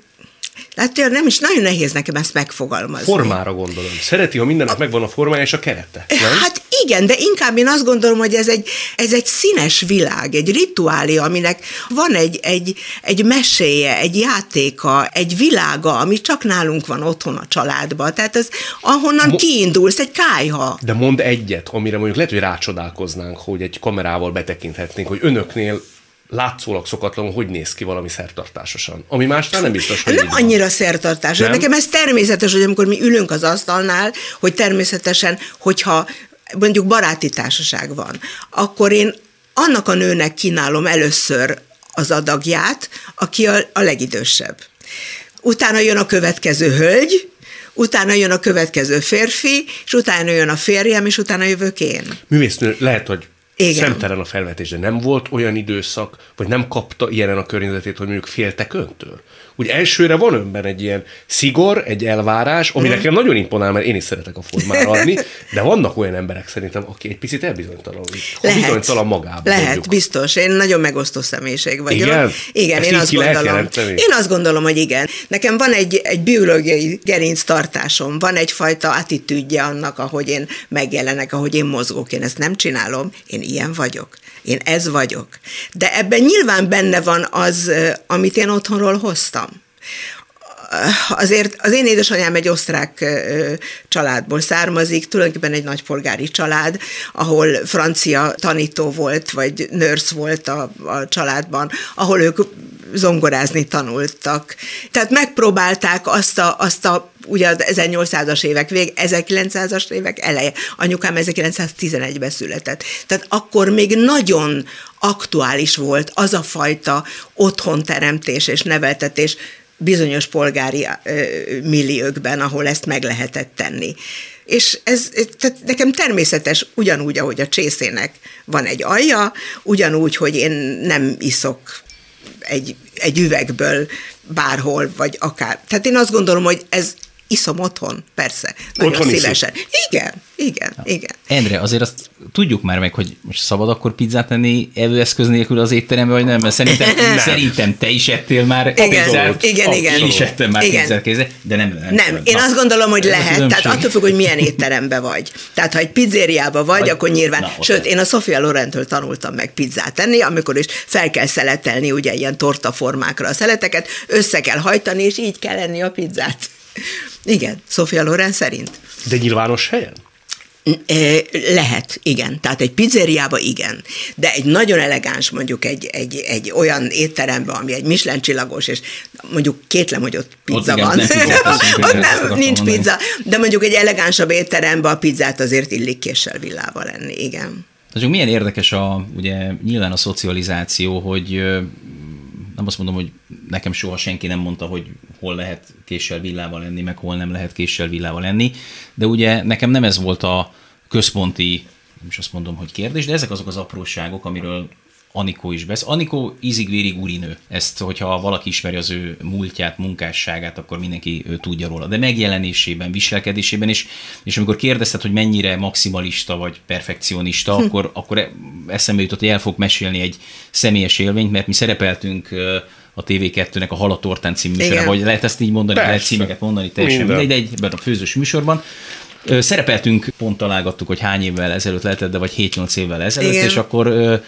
Látja, nem is nagyon nehéz nekem ezt megfogalmazni. Formára gondolom. Szereti, ha mindennek megvan a formája és a kerete. Nem? Hát igen, de inkább én azt gondolom, hogy ez egy, ez egy színes világ, egy rituálé, aminek van egy, egy, egy meséje, egy játéka, egy világa, ami csak nálunk van otthon a családban. Tehát ez ahonnan Mo- kiindulsz, egy kájha. De mond egyet, amire mondjuk lehet, hogy rácsodálkoznánk, hogy egy kamerával betekinthetnénk, hogy önöknél látszólag szokatlanul hogy néz ki valami szertartásosan. Ami másnál nem biztos, hogy Nem annyira szertartás. Nem? Nekem ez természetes, hogy amikor mi ülünk az asztalnál, hogy természetesen, hogyha mondjuk baráti társaság van, akkor én annak a nőnek kínálom először az adagját, aki a, a legidősebb. Utána jön a következő hölgy, utána jön a következő férfi, és utána jön a férjem, és utána jövök én. Művésznő, lehet, hogy Igen. Szemtelen a felvetés, de nem volt olyan időszak, vagy nem kapta ilyenen a környezetét, hogy mondjuk féltek öntől? Úgy elsőre van önben egy ilyen szigor, egy elvárás, ami mm. nekem nagyon imponál, mert én is szeretek a formára adni, de vannak olyan emberek szerintem, aki egy picit elbizonytalanul. Lehet. Bizonytalan magában. Lehet, mondjuk. biztos. Én nagyon megosztó személyiség vagyok. Igen? Igen, Ezt én azt gondolom. Én azt gondolom, hogy igen. Nekem van egy, egy biológiai gerinctartásom, van egyfajta attitűdje annak, ahogy én megjelenek, ahogy én mozgok. Én ezt nem csinálom, én ilyen vagyok. Én ez vagyok. De ebben nyilván benne van az, amit én otthonról hoztam azért az én édesanyám egy osztrák családból származik, tulajdonképpen egy nagypolgári család, ahol francia tanító volt, vagy nurse volt a, a családban, ahol ők zongorázni tanultak. Tehát megpróbálták azt a, azt a ugye az 1800-as évek vég, 1900-as évek eleje. Anyukám 1911-ben született. Tehát akkor még nagyon aktuális volt az a fajta otthonteremtés és neveltetés, bizonyos polgári milliókben, ahol ezt meg lehetett tenni. És ez tehát nekem természetes, ugyanúgy, ahogy a csészének van egy alja, ugyanúgy, hogy én nem iszok egy, egy üvegből bárhol, vagy akár. Tehát én azt gondolom, hogy ez iszom otthon, persze. Nagyon Otthon szívesen. Iszom. Igen, igen, ja. igen. Endre, azért azt tudjuk már meg, hogy most szabad akkor pizzát tenni evőeszköz nélkül az étterembe, vagy nem? Mert szerintem, nem. szerintem te is ettél már igen, pizzát. Igen, igen. Én is ettem már igen. pizzát kézzel, de nem. Nem, nem. én azt gondolom, hogy lehet, tehát attól függ, hogy milyen étterembe vagy. Tehát ha egy pizzériába vagy, vagy akkor nyilván, na, sőt, én a Sofia Lorentől tanultam meg pizzát tenni, amikor is fel kell szeletelni ugye ilyen tortaformákra a szeleteket, össze kell hajtani, és így kell enni a pizzát. Igen, Sofia Loren szerint. De nyilvános helyen? Lehet, igen. Tehát egy pizzériába igen. De egy nagyon elegáns, mondjuk egy, egy, egy olyan étteremben, ami egy Michelin csillagos, és mondjuk kétlem, hogy ott pizza ott van. *laughs* Igen, ott nem, nincs mondani. pizza. De mondjuk egy elegánsabb étteremben a pizzát azért illik késsel villával lenni, igen. Tehát milyen érdekes a, ugye nyilván a szocializáció, hogy nem azt mondom, hogy nekem soha senki nem mondta, hogy hol lehet késsel villával lenni, meg hol nem lehet késsel villával lenni, de ugye nekem nem ez volt a központi, nem is azt mondom, hogy kérdés, de ezek azok az apróságok, amiről Anikó is besz. Anikó ízig-vérig úrinő. Ezt, hogyha valaki ismeri az ő múltját, munkásságát, akkor mindenki ő tudja róla. De megjelenésében, viselkedésében, és, és amikor kérdezted, hogy mennyire maximalista vagy perfekcionista, hm. akkor, akkor eszembe jutott, hogy el fog mesélni egy személyes élményt, mert mi szerepeltünk a TV2-nek a Halatortán című műsorban, vagy lehet ezt így mondani, Persze. lehet címeket mondani, teljesen mindegy, de egy a főzős műsorban. Szerepeltünk, pont találgattuk, hogy hány évvel ezelőtt lehetett, de vagy 7-8 évvel ezelőtt, Igen. és akkor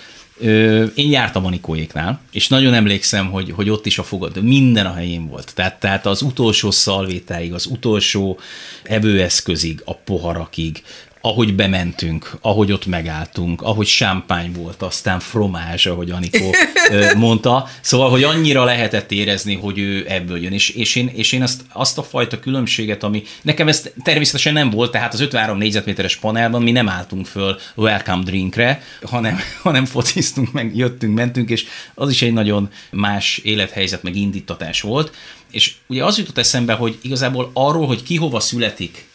Én jártam a Nikóéknál, és nagyon emlékszem, hogy, hogy ott is a fogad, minden a helyén volt. Tehát, tehát az utolsó szalvétáig, az utolsó evőeszközig, a poharakig, ahogy bementünk, ahogy ott megálltunk, ahogy sámpány volt, aztán fromázs, ahogy Anikó *laughs* mondta. Szóval, hogy annyira lehetett érezni, hogy ő ebből jön. És, és én, és én azt, azt a fajta különbséget, ami nekem ez természetesen nem volt, tehát az 53 négyzetméteres panelban mi nem álltunk föl welcome drinkre, hanem, *laughs* hanem fociztunk, meg jöttünk, mentünk, és az is egy nagyon más élethelyzet, meg indítatás volt. És ugye az jutott eszembe, hogy igazából arról, hogy ki hova születik,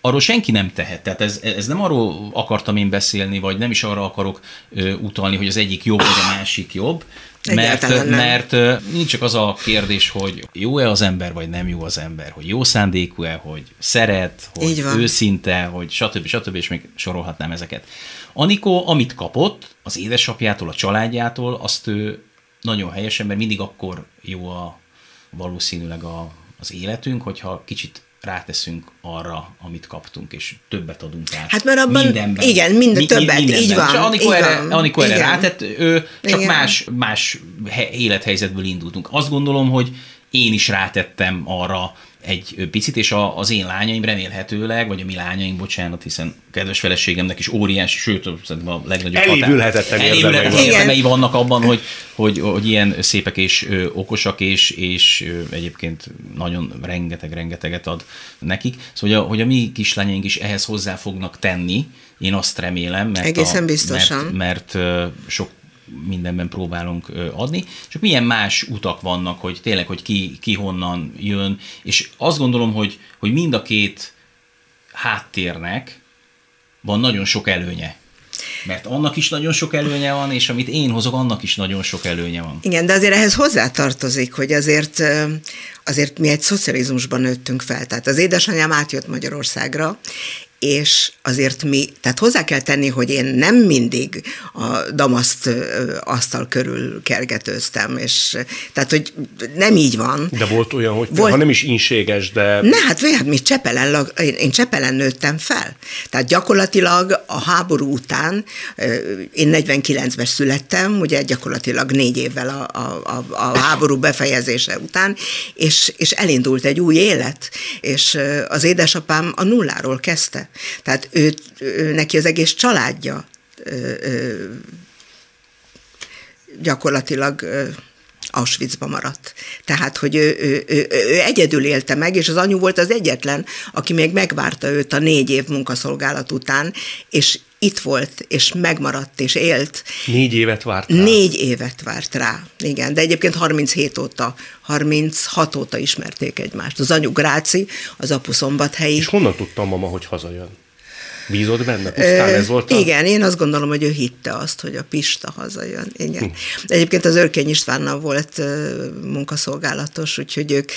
arról senki nem tehet. Tehát ez, ez nem arról akartam én beszélni, vagy nem is arra akarok ö, utalni, hogy az egyik jobb, vagy a másik jobb. Mert, mert nincs csak az a kérdés, hogy jó-e az ember, vagy nem jó az ember, hogy jó szándékú-e, hogy szeret, hogy őszinte, hogy stb. stb. és még sorolhatnám ezeket. Anikó, amit kapott az édesapjától, a családjától, azt ő nagyon helyesen, mert mindig akkor jó a valószínűleg a, az életünk, hogyha kicsit ráteszünk arra, amit kaptunk, és többet adunk át. Hát mert abban, mindenben. igen, minden, mi, többet, mindenben. így van. És Anikó erre, van. Anikó erre rátett, ő csak igen. más, más élethelyzetből indultunk. Azt gondolom, hogy én is rátettem arra, egy picit, és a, az én lányaim remélhetőleg, vagy a mi lányaim, bocsánat, hiszen kedves feleségemnek is óriási, sőt, a legnagyobb Elévülhetetlen érdemei vannak abban, hogy, hogy, hogy ilyen szépek és okosak, és, és egyébként nagyon rengeteg-rengeteget ad nekik. Szóval, hogy a, hogy a mi kislányaink is ehhez hozzá fognak tenni, én azt remélem, mert, Egészen a, biztosan. mert, mert sok mindenben próbálunk adni, csak milyen más utak vannak, hogy tényleg, hogy ki, ki honnan jön, és azt gondolom, hogy, hogy mind a két háttérnek van nagyon sok előnye. Mert annak is nagyon sok előnye van, és amit én hozok, annak is nagyon sok előnye van. Igen, de azért ehhez hozzátartozik, hogy azért, azért mi egy szocializmusban nőttünk fel. Tehát az édesanyám átjött Magyarországra, és azért mi, tehát hozzá kell tenni, hogy én nem mindig a damaszt asztal körül kergetőztem, és tehát, hogy nem így van. De volt olyan, hogy volt, ha nem is inséges, de... Ne, hát, hát mi Csepelen, én, én Csepelen nőttem fel. Tehát gyakorlatilag a háború után, én 49-ben születtem, ugye gyakorlatilag négy évvel a, a, a, a háború befejezése után, és, és elindult egy új élet, és az édesapám a nulláról kezdte. Tehát ő, ő neki az egész családja ö, ö, gyakorlatilag ö, Auschwitzba maradt. Tehát, hogy ő, ő, ő, ő egyedül élte meg, és az anyu volt az egyetlen, aki még megvárta őt a négy év munkaszolgálat után, és itt volt, és megmaradt, és élt. Négy évet várt rá? Négy évet várt rá, igen. De egyébként 37 óta, 36 óta ismerték egymást. Az anyu Gráci, az apu szombathelyi. És honnan tudtam mama, hogy hazajön? Bízott benne? Pusztán ez volt a... Igen, én azt gondolom, hogy ő hitte azt, hogy a Pista hazajön. Igen. Hm. Egyébként az Örkény Istvánnal volt munkaszolgálatos, úgyhogy ők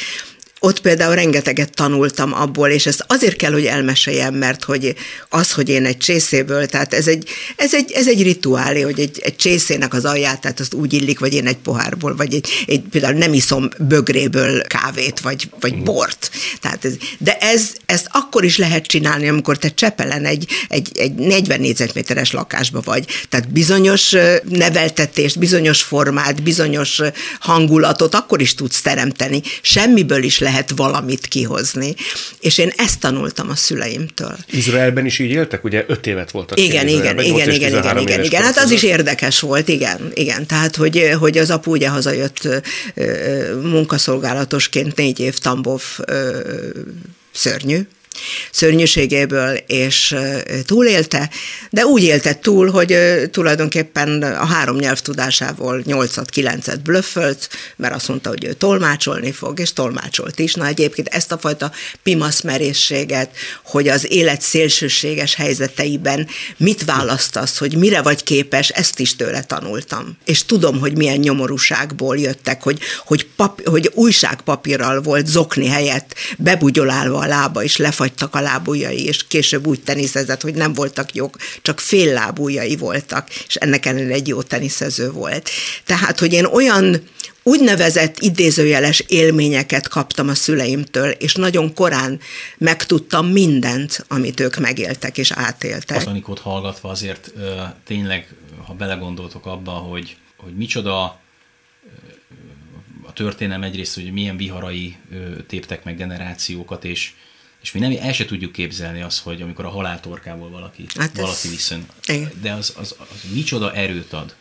ott például rengeteget tanultam abból, és ezt azért kell, hogy elmeséljem, mert hogy az, hogy én egy csészéből, tehát ez egy, ez egy, ez egy rituálé, hogy egy, egy csészének az alját, tehát azt úgy illik, vagy én egy pohárból, vagy egy, egy például nem iszom bögréből kávét, vagy, vagy mm. bort. Tehát ez, de ez, ezt akkor is lehet csinálni, amikor te Csepelen egy, egy, egy 40 négyzetméteres lakásba vagy. Tehát bizonyos neveltetést, bizonyos formát, bizonyos hangulatot akkor is tudsz teremteni. Semmiből is lehet lehet valamit kihozni. És én ezt tanultam a szüleimtől. Izraelben is így éltek? Ugye öt évet voltak. Igen, igen, igen, igen, igen, igen, igen. Hát az is érdekes volt, igen, igen. Tehát, hogy, hogy az apu ugye hazajött munkaszolgálatosként négy év Tambov szörnyű, szörnyűségéből, és túlélte, de úgy élte túl, hogy tulajdonképpen a három nyelv tudásával 8-9-et blöffölt, mert azt mondta, hogy ő tolmácsolni fog, és tolmácsolt is. Na egyébként ezt a fajta pimasz merészséget, hogy az élet szélsőséges helyzeteiben mit választasz, hogy mire vagy képes, ezt is tőle tanultam. És tudom, hogy milyen nyomorúságból jöttek, hogy, hogy, pap, hogy újságpapírral volt zokni helyett bebugyolálva a lába, és lefagy kifagytak a lábujjai, és később úgy teniszezett, hogy nem voltak jók, csak fél lábujjai voltak, és ennek ellenére egy jó teniszező volt. Tehát, hogy én olyan úgynevezett idézőjeles élményeket kaptam a szüleimtől, és nagyon korán megtudtam mindent, amit ők megéltek és átéltek. Az Anikót hallgatva azért tényleg, ha belegondoltok abba, hogy, hogy micsoda a történelem egyrészt, hogy milyen viharai téptek meg generációkat, és, és mi nem, el se tudjuk képzelni azt, hogy amikor a haláltorkából valaki, hát valaki viszont. De az, az, az micsoda erőt ad.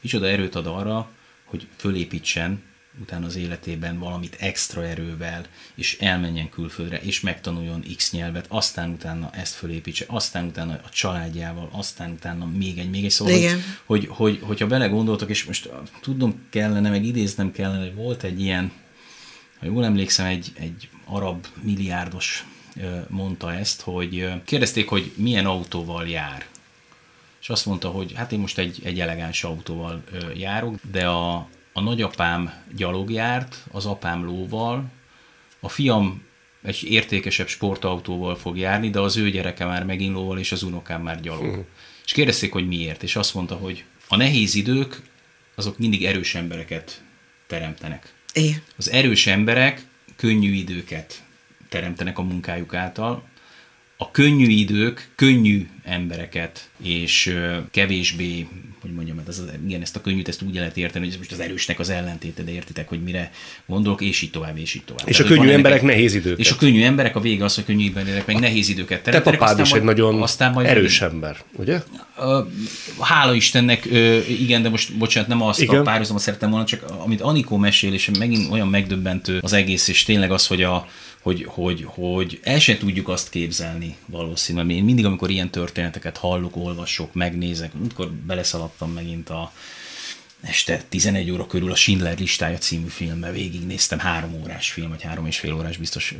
Micsoda erőt ad arra, hogy fölépítsen utána az életében valamit extra erővel, és elmenjen külföldre, és megtanuljon X nyelvet, aztán utána ezt fölépítse, aztán utána a családjával, aztán utána még egy, még egy szóval, Igen. hogy, hogy, hogy, hogyha belegondoltok, és most tudnom kellene, meg idéznem kellene, hogy volt egy ilyen, ha jól emlékszem, egy, egy arab milliárdos mondta ezt, hogy kérdezték, hogy milyen autóval jár. És azt mondta, hogy hát én most egy, egy elegáns autóval járok, de a, a nagyapám gyalog járt, az apám lóval, a fiam egy értékesebb sportautóval fog járni, de az ő gyereke már megint lóval, és az unokám már gyalog. Uh-huh. És kérdezték, hogy miért, és azt mondta, hogy a nehéz idők, azok mindig erős embereket teremtenek. Igen. Az erős emberek könnyű időket teremtenek a munkájuk által. A könnyű idők könnyű embereket, és kevésbé, hogy mondjam, ez az, igen, ezt a könnyűt ezt úgy lehet érteni, hogy ez most az erősnek az ellentéte, de értitek, hogy mire gondolok, és így tovább, és így tovább. És Tehát, a könnyű emberek ennek, nehéz időket. És a könnyű emberek, a vége az, hogy könnyű emberek meg nehéz időket teremtenek. Te papád is egy nagyon aztán majd erős majd, ember, ugye? Hála Istennek, igen, de most bocsánat, nem azt igen. a párhuzamot szerettem volna, csak amit Anikó mesél, és megint olyan megdöbbentő az egész, és tényleg az, hogy a, hogy, hogy, hogy el sem tudjuk azt képzelni valószínűleg. Én mindig, amikor ilyen történeteket hallok, olvasok, megnézek, amikor beleszaladtam megint a este 11 óra körül a Schindler listája című filmbe végignéztem, három órás film, vagy három és fél órás biztos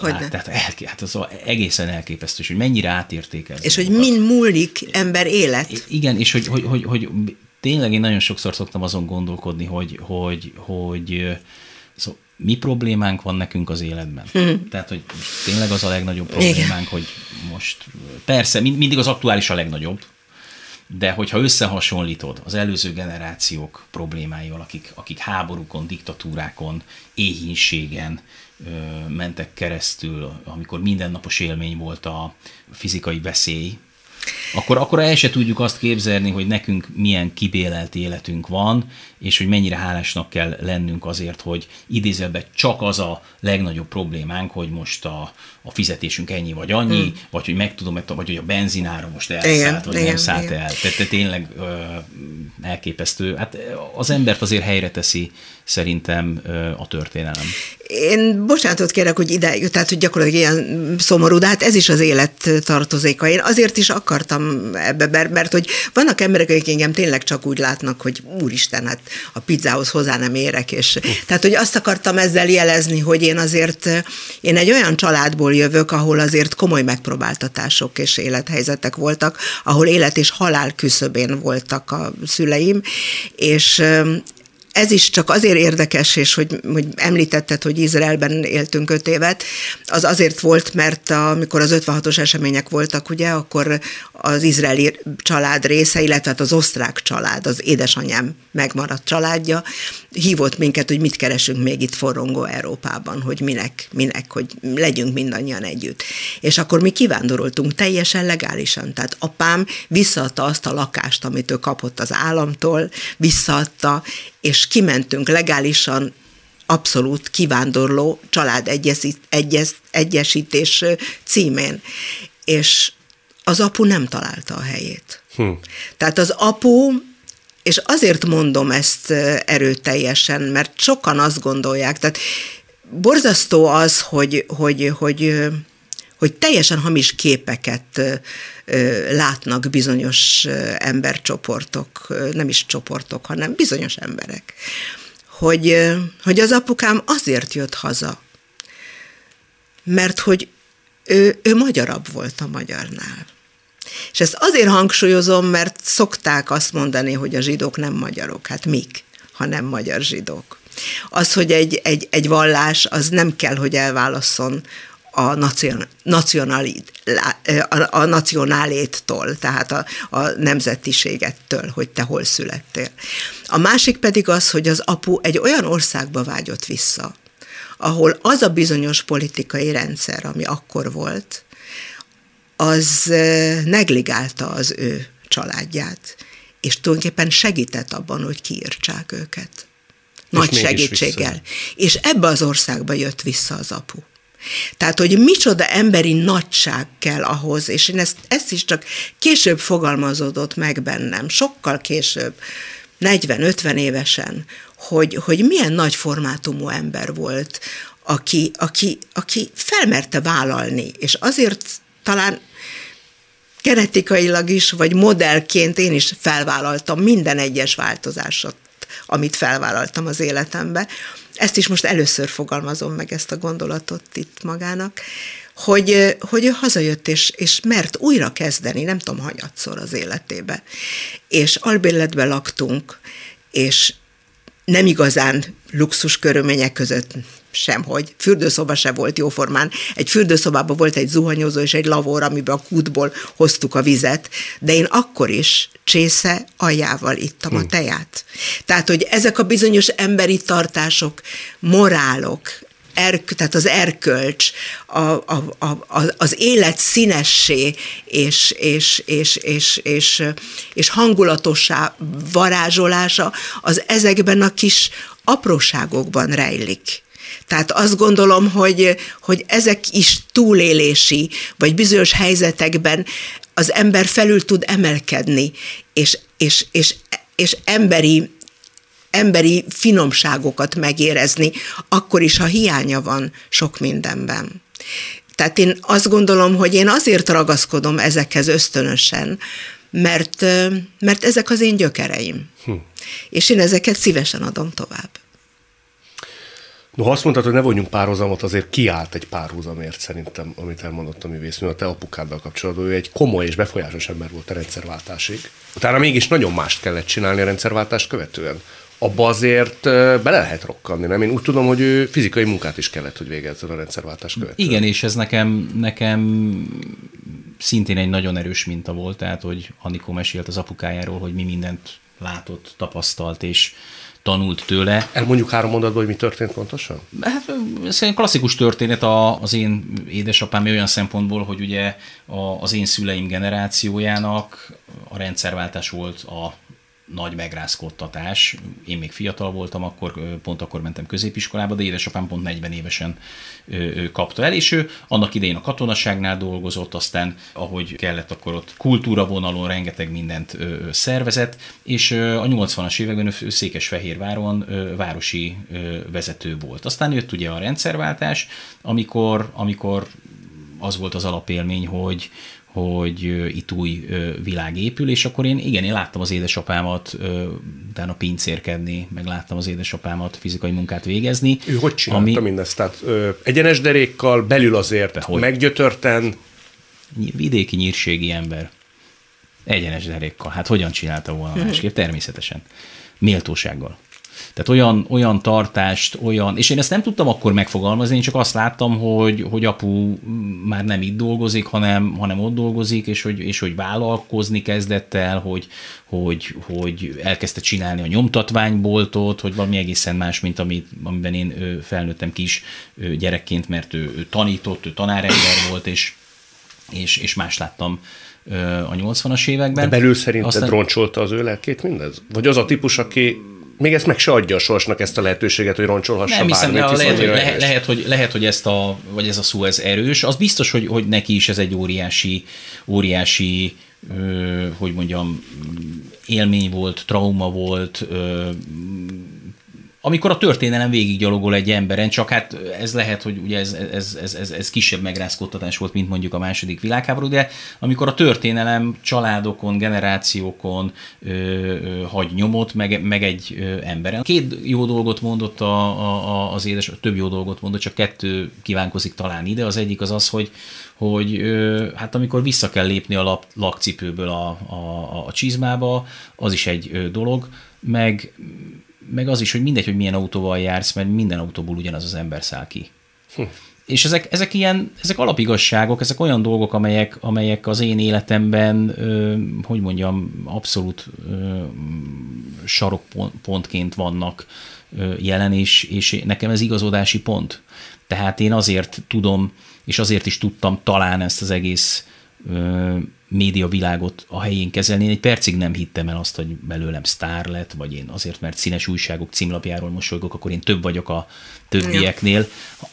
hogy lát, tehát elké, hát az egészen elképesztő, hogy mennyire átértékel. És hogy mind múlik ember élet. Igen, és hogy, hogy, hogy, hogy tényleg én nagyon sokszor szoktam azon gondolkodni, hogy, hogy, hogy szóval mi problémánk van nekünk az életben. Hmm. Tehát, hogy tényleg az a legnagyobb problémánk, Igen. hogy most persze mindig az aktuális a legnagyobb, de hogyha összehasonlítod az előző generációk problémáival, akik, akik háborúkon, diktatúrákon, éhínségen ö, mentek keresztül, amikor mindennapos élmény volt a fizikai veszély, akkor, akkor el se tudjuk azt képzelni, hogy nekünk milyen kibélelt életünk van, és hogy mennyire hálásnak kell lennünk azért, hogy idézőben csak az a legnagyobb problémánk, hogy most a, a fizetésünk ennyi vagy annyi, hmm. vagy hogy meg tudom, vagy hogy a benzinára most elszállt, igen, vagy igen, nem szállt igen. el. Tehát te tényleg ö, elképesztő. Hát az embert azért helyre teszi szerintem ö, a történelem. Én bocsánatot kérek, hogy ide, tehát hogy gyakorlatilag ilyen szomorú, de hát ez is az élet tartozéka. Én azért is akartam ebbe, mert, mert hogy vannak emberek, akik engem tényleg csak úgy látnak, hogy úristen, hát a pizzához hozzá nem érek, és uh. tehát, hogy azt akartam ezzel jelezni, hogy én azért, én egy olyan családból jövök, ahol azért komoly megpróbáltatások és élethelyzetek voltak, ahol élet és halál küszöbén voltak a szüleim, és ez is csak azért érdekes, és hogy, hogy említetted, hogy Izraelben éltünk öt évet, az azért volt, mert amikor az 56-os események voltak, ugye, akkor az izraeli család része, illetve hát az osztrák család, az édesanyám megmaradt családja, hívott minket, hogy mit keresünk még itt forrongó Európában, hogy minek, minek, hogy legyünk mindannyian együtt. És akkor mi kivándoroltunk teljesen legálisan. Tehát apám visszaadta azt a lakást, amit ő kapott az államtól, visszaadta, és kimentünk legálisan abszolút kivándorló család egyes, egyesítés címén. És az apu nem találta a helyét. Hm. Tehát az apu, és azért mondom ezt erőteljesen, mert sokan azt gondolják, tehát borzasztó az, hogy, hogy, hogy, hogy teljesen hamis képeket látnak bizonyos embercsoportok, nem is csoportok, hanem bizonyos emberek, hogy, hogy az apukám azért jött haza, mert hogy ő, ő magyarabb volt a magyarnál. És ezt azért hangsúlyozom, mert szokták azt mondani, hogy a zsidók nem magyarok. Hát mik, ha nem magyar zsidók? Az, hogy egy, egy, egy vallás, az nem kell, hogy elválasszon a, nacionalid, a, a nacionáléttól, tehát a, a nemzetiségettől, hogy te hol születtél. A másik pedig az, hogy az apu egy olyan országba vágyott vissza, ahol az a bizonyos politikai rendszer, ami akkor volt, az negligálta az ő családját, és tulajdonképpen segített abban, hogy kiírtsák őket. Nagy és segítséggel. És ebbe az országba jött vissza az apu. Tehát, hogy micsoda emberi nagyság kell ahhoz, és én ezt, ezt is csak később fogalmazódott meg bennem, sokkal később, 40-50 évesen, hogy, hogy milyen nagy formátumú ember volt, aki, aki, aki felmerte vállalni, és azért talán genetikailag is, vagy modellként én is felvállaltam minden egyes változásot, amit felvállaltam az életembe, ezt is most először fogalmazom meg ezt a gondolatot itt magának, hogy, hogy ő hazajött, és, és mert újra kezdeni, nem tudom, hanyatszor az életébe. És albérletben laktunk, és nem igazán luxus körülmények között semhogy. Fürdőszoba se volt jóformán. Egy fürdőszobában volt egy zuhanyozó és egy lavor, amiben a kútból hoztuk a vizet, de én akkor is csésze aljával ittam hmm. a teját. Tehát, hogy ezek a bizonyos emberi tartások, morálok, erk, tehát az erkölcs, a, a, a, az élet színessé és, és, és, és, és, és hangulatossá varázsolása, az ezekben a kis apróságokban rejlik. Tehát azt gondolom, hogy, hogy ezek is túlélési, vagy bizonyos helyzetekben az ember felül tud emelkedni, és, és, és, és emberi emberi finomságokat megérezni, akkor is, ha hiánya van sok mindenben. Tehát én azt gondolom, hogy én azért ragaszkodom ezekhez ösztönösen, mert, mert ezek az én gyökereim. Hm. És én ezeket szívesen adom tovább. No, azt mondtad, hogy ne vonjunk párhuzamot, azért kiállt egy párhuzamért szerintem, amit elmondott a művésznő a te apukáddal kapcsolatban. Ő egy komoly és befolyásos ember volt a rendszerváltásig. Utána mégis nagyon mást kellett csinálni a rendszerváltást követően. Abba azért bele lehet rokkanni, nem? Én úgy tudom, hogy ő fizikai munkát is kellett, hogy végezzen a rendszerváltás követően. Igen, és ez nekem, nekem szintén egy nagyon erős minta volt, tehát, hogy Anikó mesélt az apukájáról, hogy mi mindent látott, tapasztalt, és tanult tőle. Elmondjuk három mondatban, hogy mi történt pontosan? Hát ez egy klasszikus történet az én édesapám olyan szempontból, hogy ugye az én szüleim generációjának a rendszerváltás volt a nagy megrázkodtatás. Én még fiatal voltam, akkor pont akkor mentem középiskolába, de édesapám pont 40 évesen kapta el, és ő annak idején a katonaságnál dolgozott, aztán ahogy kellett, akkor ott kultúra vonalon rengeteg mindent szervezett, és a 80-as években ő Székesfehérváron városi vezető volt. Aztán jött ugye a rendszerváltás, amikor, amikor az volt az alapélmény, hogy, hogy itt új világ épül, és akkor én igen, én láttam az édesapámat utána pincérkedni, meg láttam az édesapámat fizikai munkát végezni. Ő hogy csinálta ami... mindezt? Tehát ö, egyenes derékkal, belül azért De hogy? meggyötörten? Vidéki nyírségi ember. Egyenes derékkal. Hát hogyan csinálta volna másképp? Természetesen. Méltósággal. Tehát olyan, olyan tartást, olyan, és én ezt nem tudtam akkor megfogalmazni, én csak azt láttam, hogy, hogy apu már nem itt dolgozik, hanem, hanem ott dolgozik, és hogy, és hogy vállalkozni kezdett el, hogy, hogy, hogy elkezdte csinálni a nyomtatványboltot, hogy valami egészen más, mint amit, amiben én felnőttem kis gyerekként, mert ő, ő tanított, ő tanárember volt, és, és, és más láttam a 80-as években. De belül szerinted Aztán... roncsolta az ő lelkét mindez? Vagy az a típus, aki még ezt meg se adja a sorsnak ezt a lehetőséget, hogy roncsolhassa Nem hiszem, bármit, lehet, hogy, lehet, lehet, hogy, lehet, hogy ezt a, vagy ez a szó ez erős. Az biztos, hogy, hogy neki is ez egy óriási, óriási ö, hogy mondjam, élmény volt, trauma volt, ö, amikor a történelem végiggyalogol egy emberen, csak hát ez lehet, hogy ugye ez, ez, ez, ez, ez kisebb megrázkódtatás volt, mint mondjuk a második világháború, de amikor a történelem családokon, generációkon ö, ö, hagy nyomot, meg, meg egy ö, emberen. Két jó dolgot mondott a, a, az édes, több jó dolgot mondott, csak kettő kívánkozik talán ide. Az egyik az az, hogy, hogy hát amikor vissza kell lépni a lap, lakcipőből a, a, a csizmába, az is egy dolog, meg meg az is, hogy mindegy, hogy milyen autóval jársz, mert minden autóból ugyanaz az ember száll ki. Hm. És ezek, ezek ilyen, ezek alapigasságok, ezek olyan dolgok, amelyek, amelyek az én életemben, ö, hogy mondjam, abszolút ö, sarokpontként vannak ö, jelen, és, és nekem ez igazodási pont. Tehát én azért tudom, és azért is tudtam talán ezt az egész média világot a helyén kezelni. Én egy percig nem hittem el azt, hogy belőlem sztár lett, vagy én azért, mert színes újságok címlapjáról mosolygok, akkor én több vagyok a többieknél.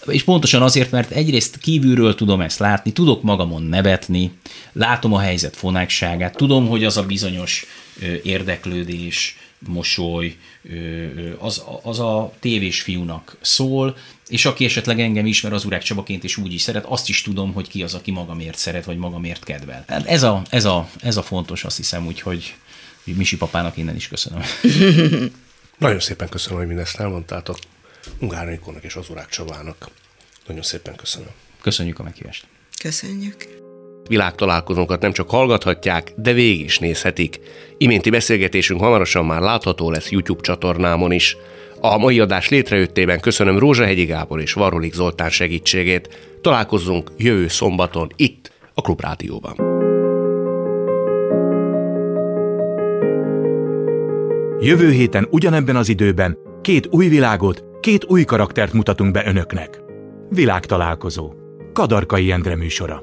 Ja. És pontosan azért, mert egyrészt kívülről tudom ezt látni, tudok magamon nevetni, látom a helyzet fonákságát, tudom, hogy az a bizonyos érdeklődés, mosoly, az, az a tévés fiúnak szól, és aki esetleg engem ismer az Urák Csabaként és úgy is szeret, azt is tudom, hogy ki az, aki magamért szeret, vagy magamért kedvel. Hát ez a, ez a, ez a fontos, azt hiszem, úgy, hogy, hogy Misi papának innen is köszönöm. *laughs* Nagyon szépen köszönöm, hogy mindezt elmondtátok. Ungár Nikónak és az Urák Csabának. Nagyon szépen köszönöm. Köszönjük a meghívást. Köszönjük. Világtalálkozónkat nem csak hallgathatják, de végig is nézhetik. Iménti beszélgetésünk hamarosan már látható lesz YouTube csatornámon is. A mai adás létrejöttében köszönöm Rózsahegyi Gábor és Varolik Zoltán segítségét. Találkozzunk jövő szombaton itt, a Klubrádióban. Jövő héten ugyanebben az időben két új világot, két új karaktert mutatunk be önöknek. Világtalálkozó. Kadarkai Endre műsora.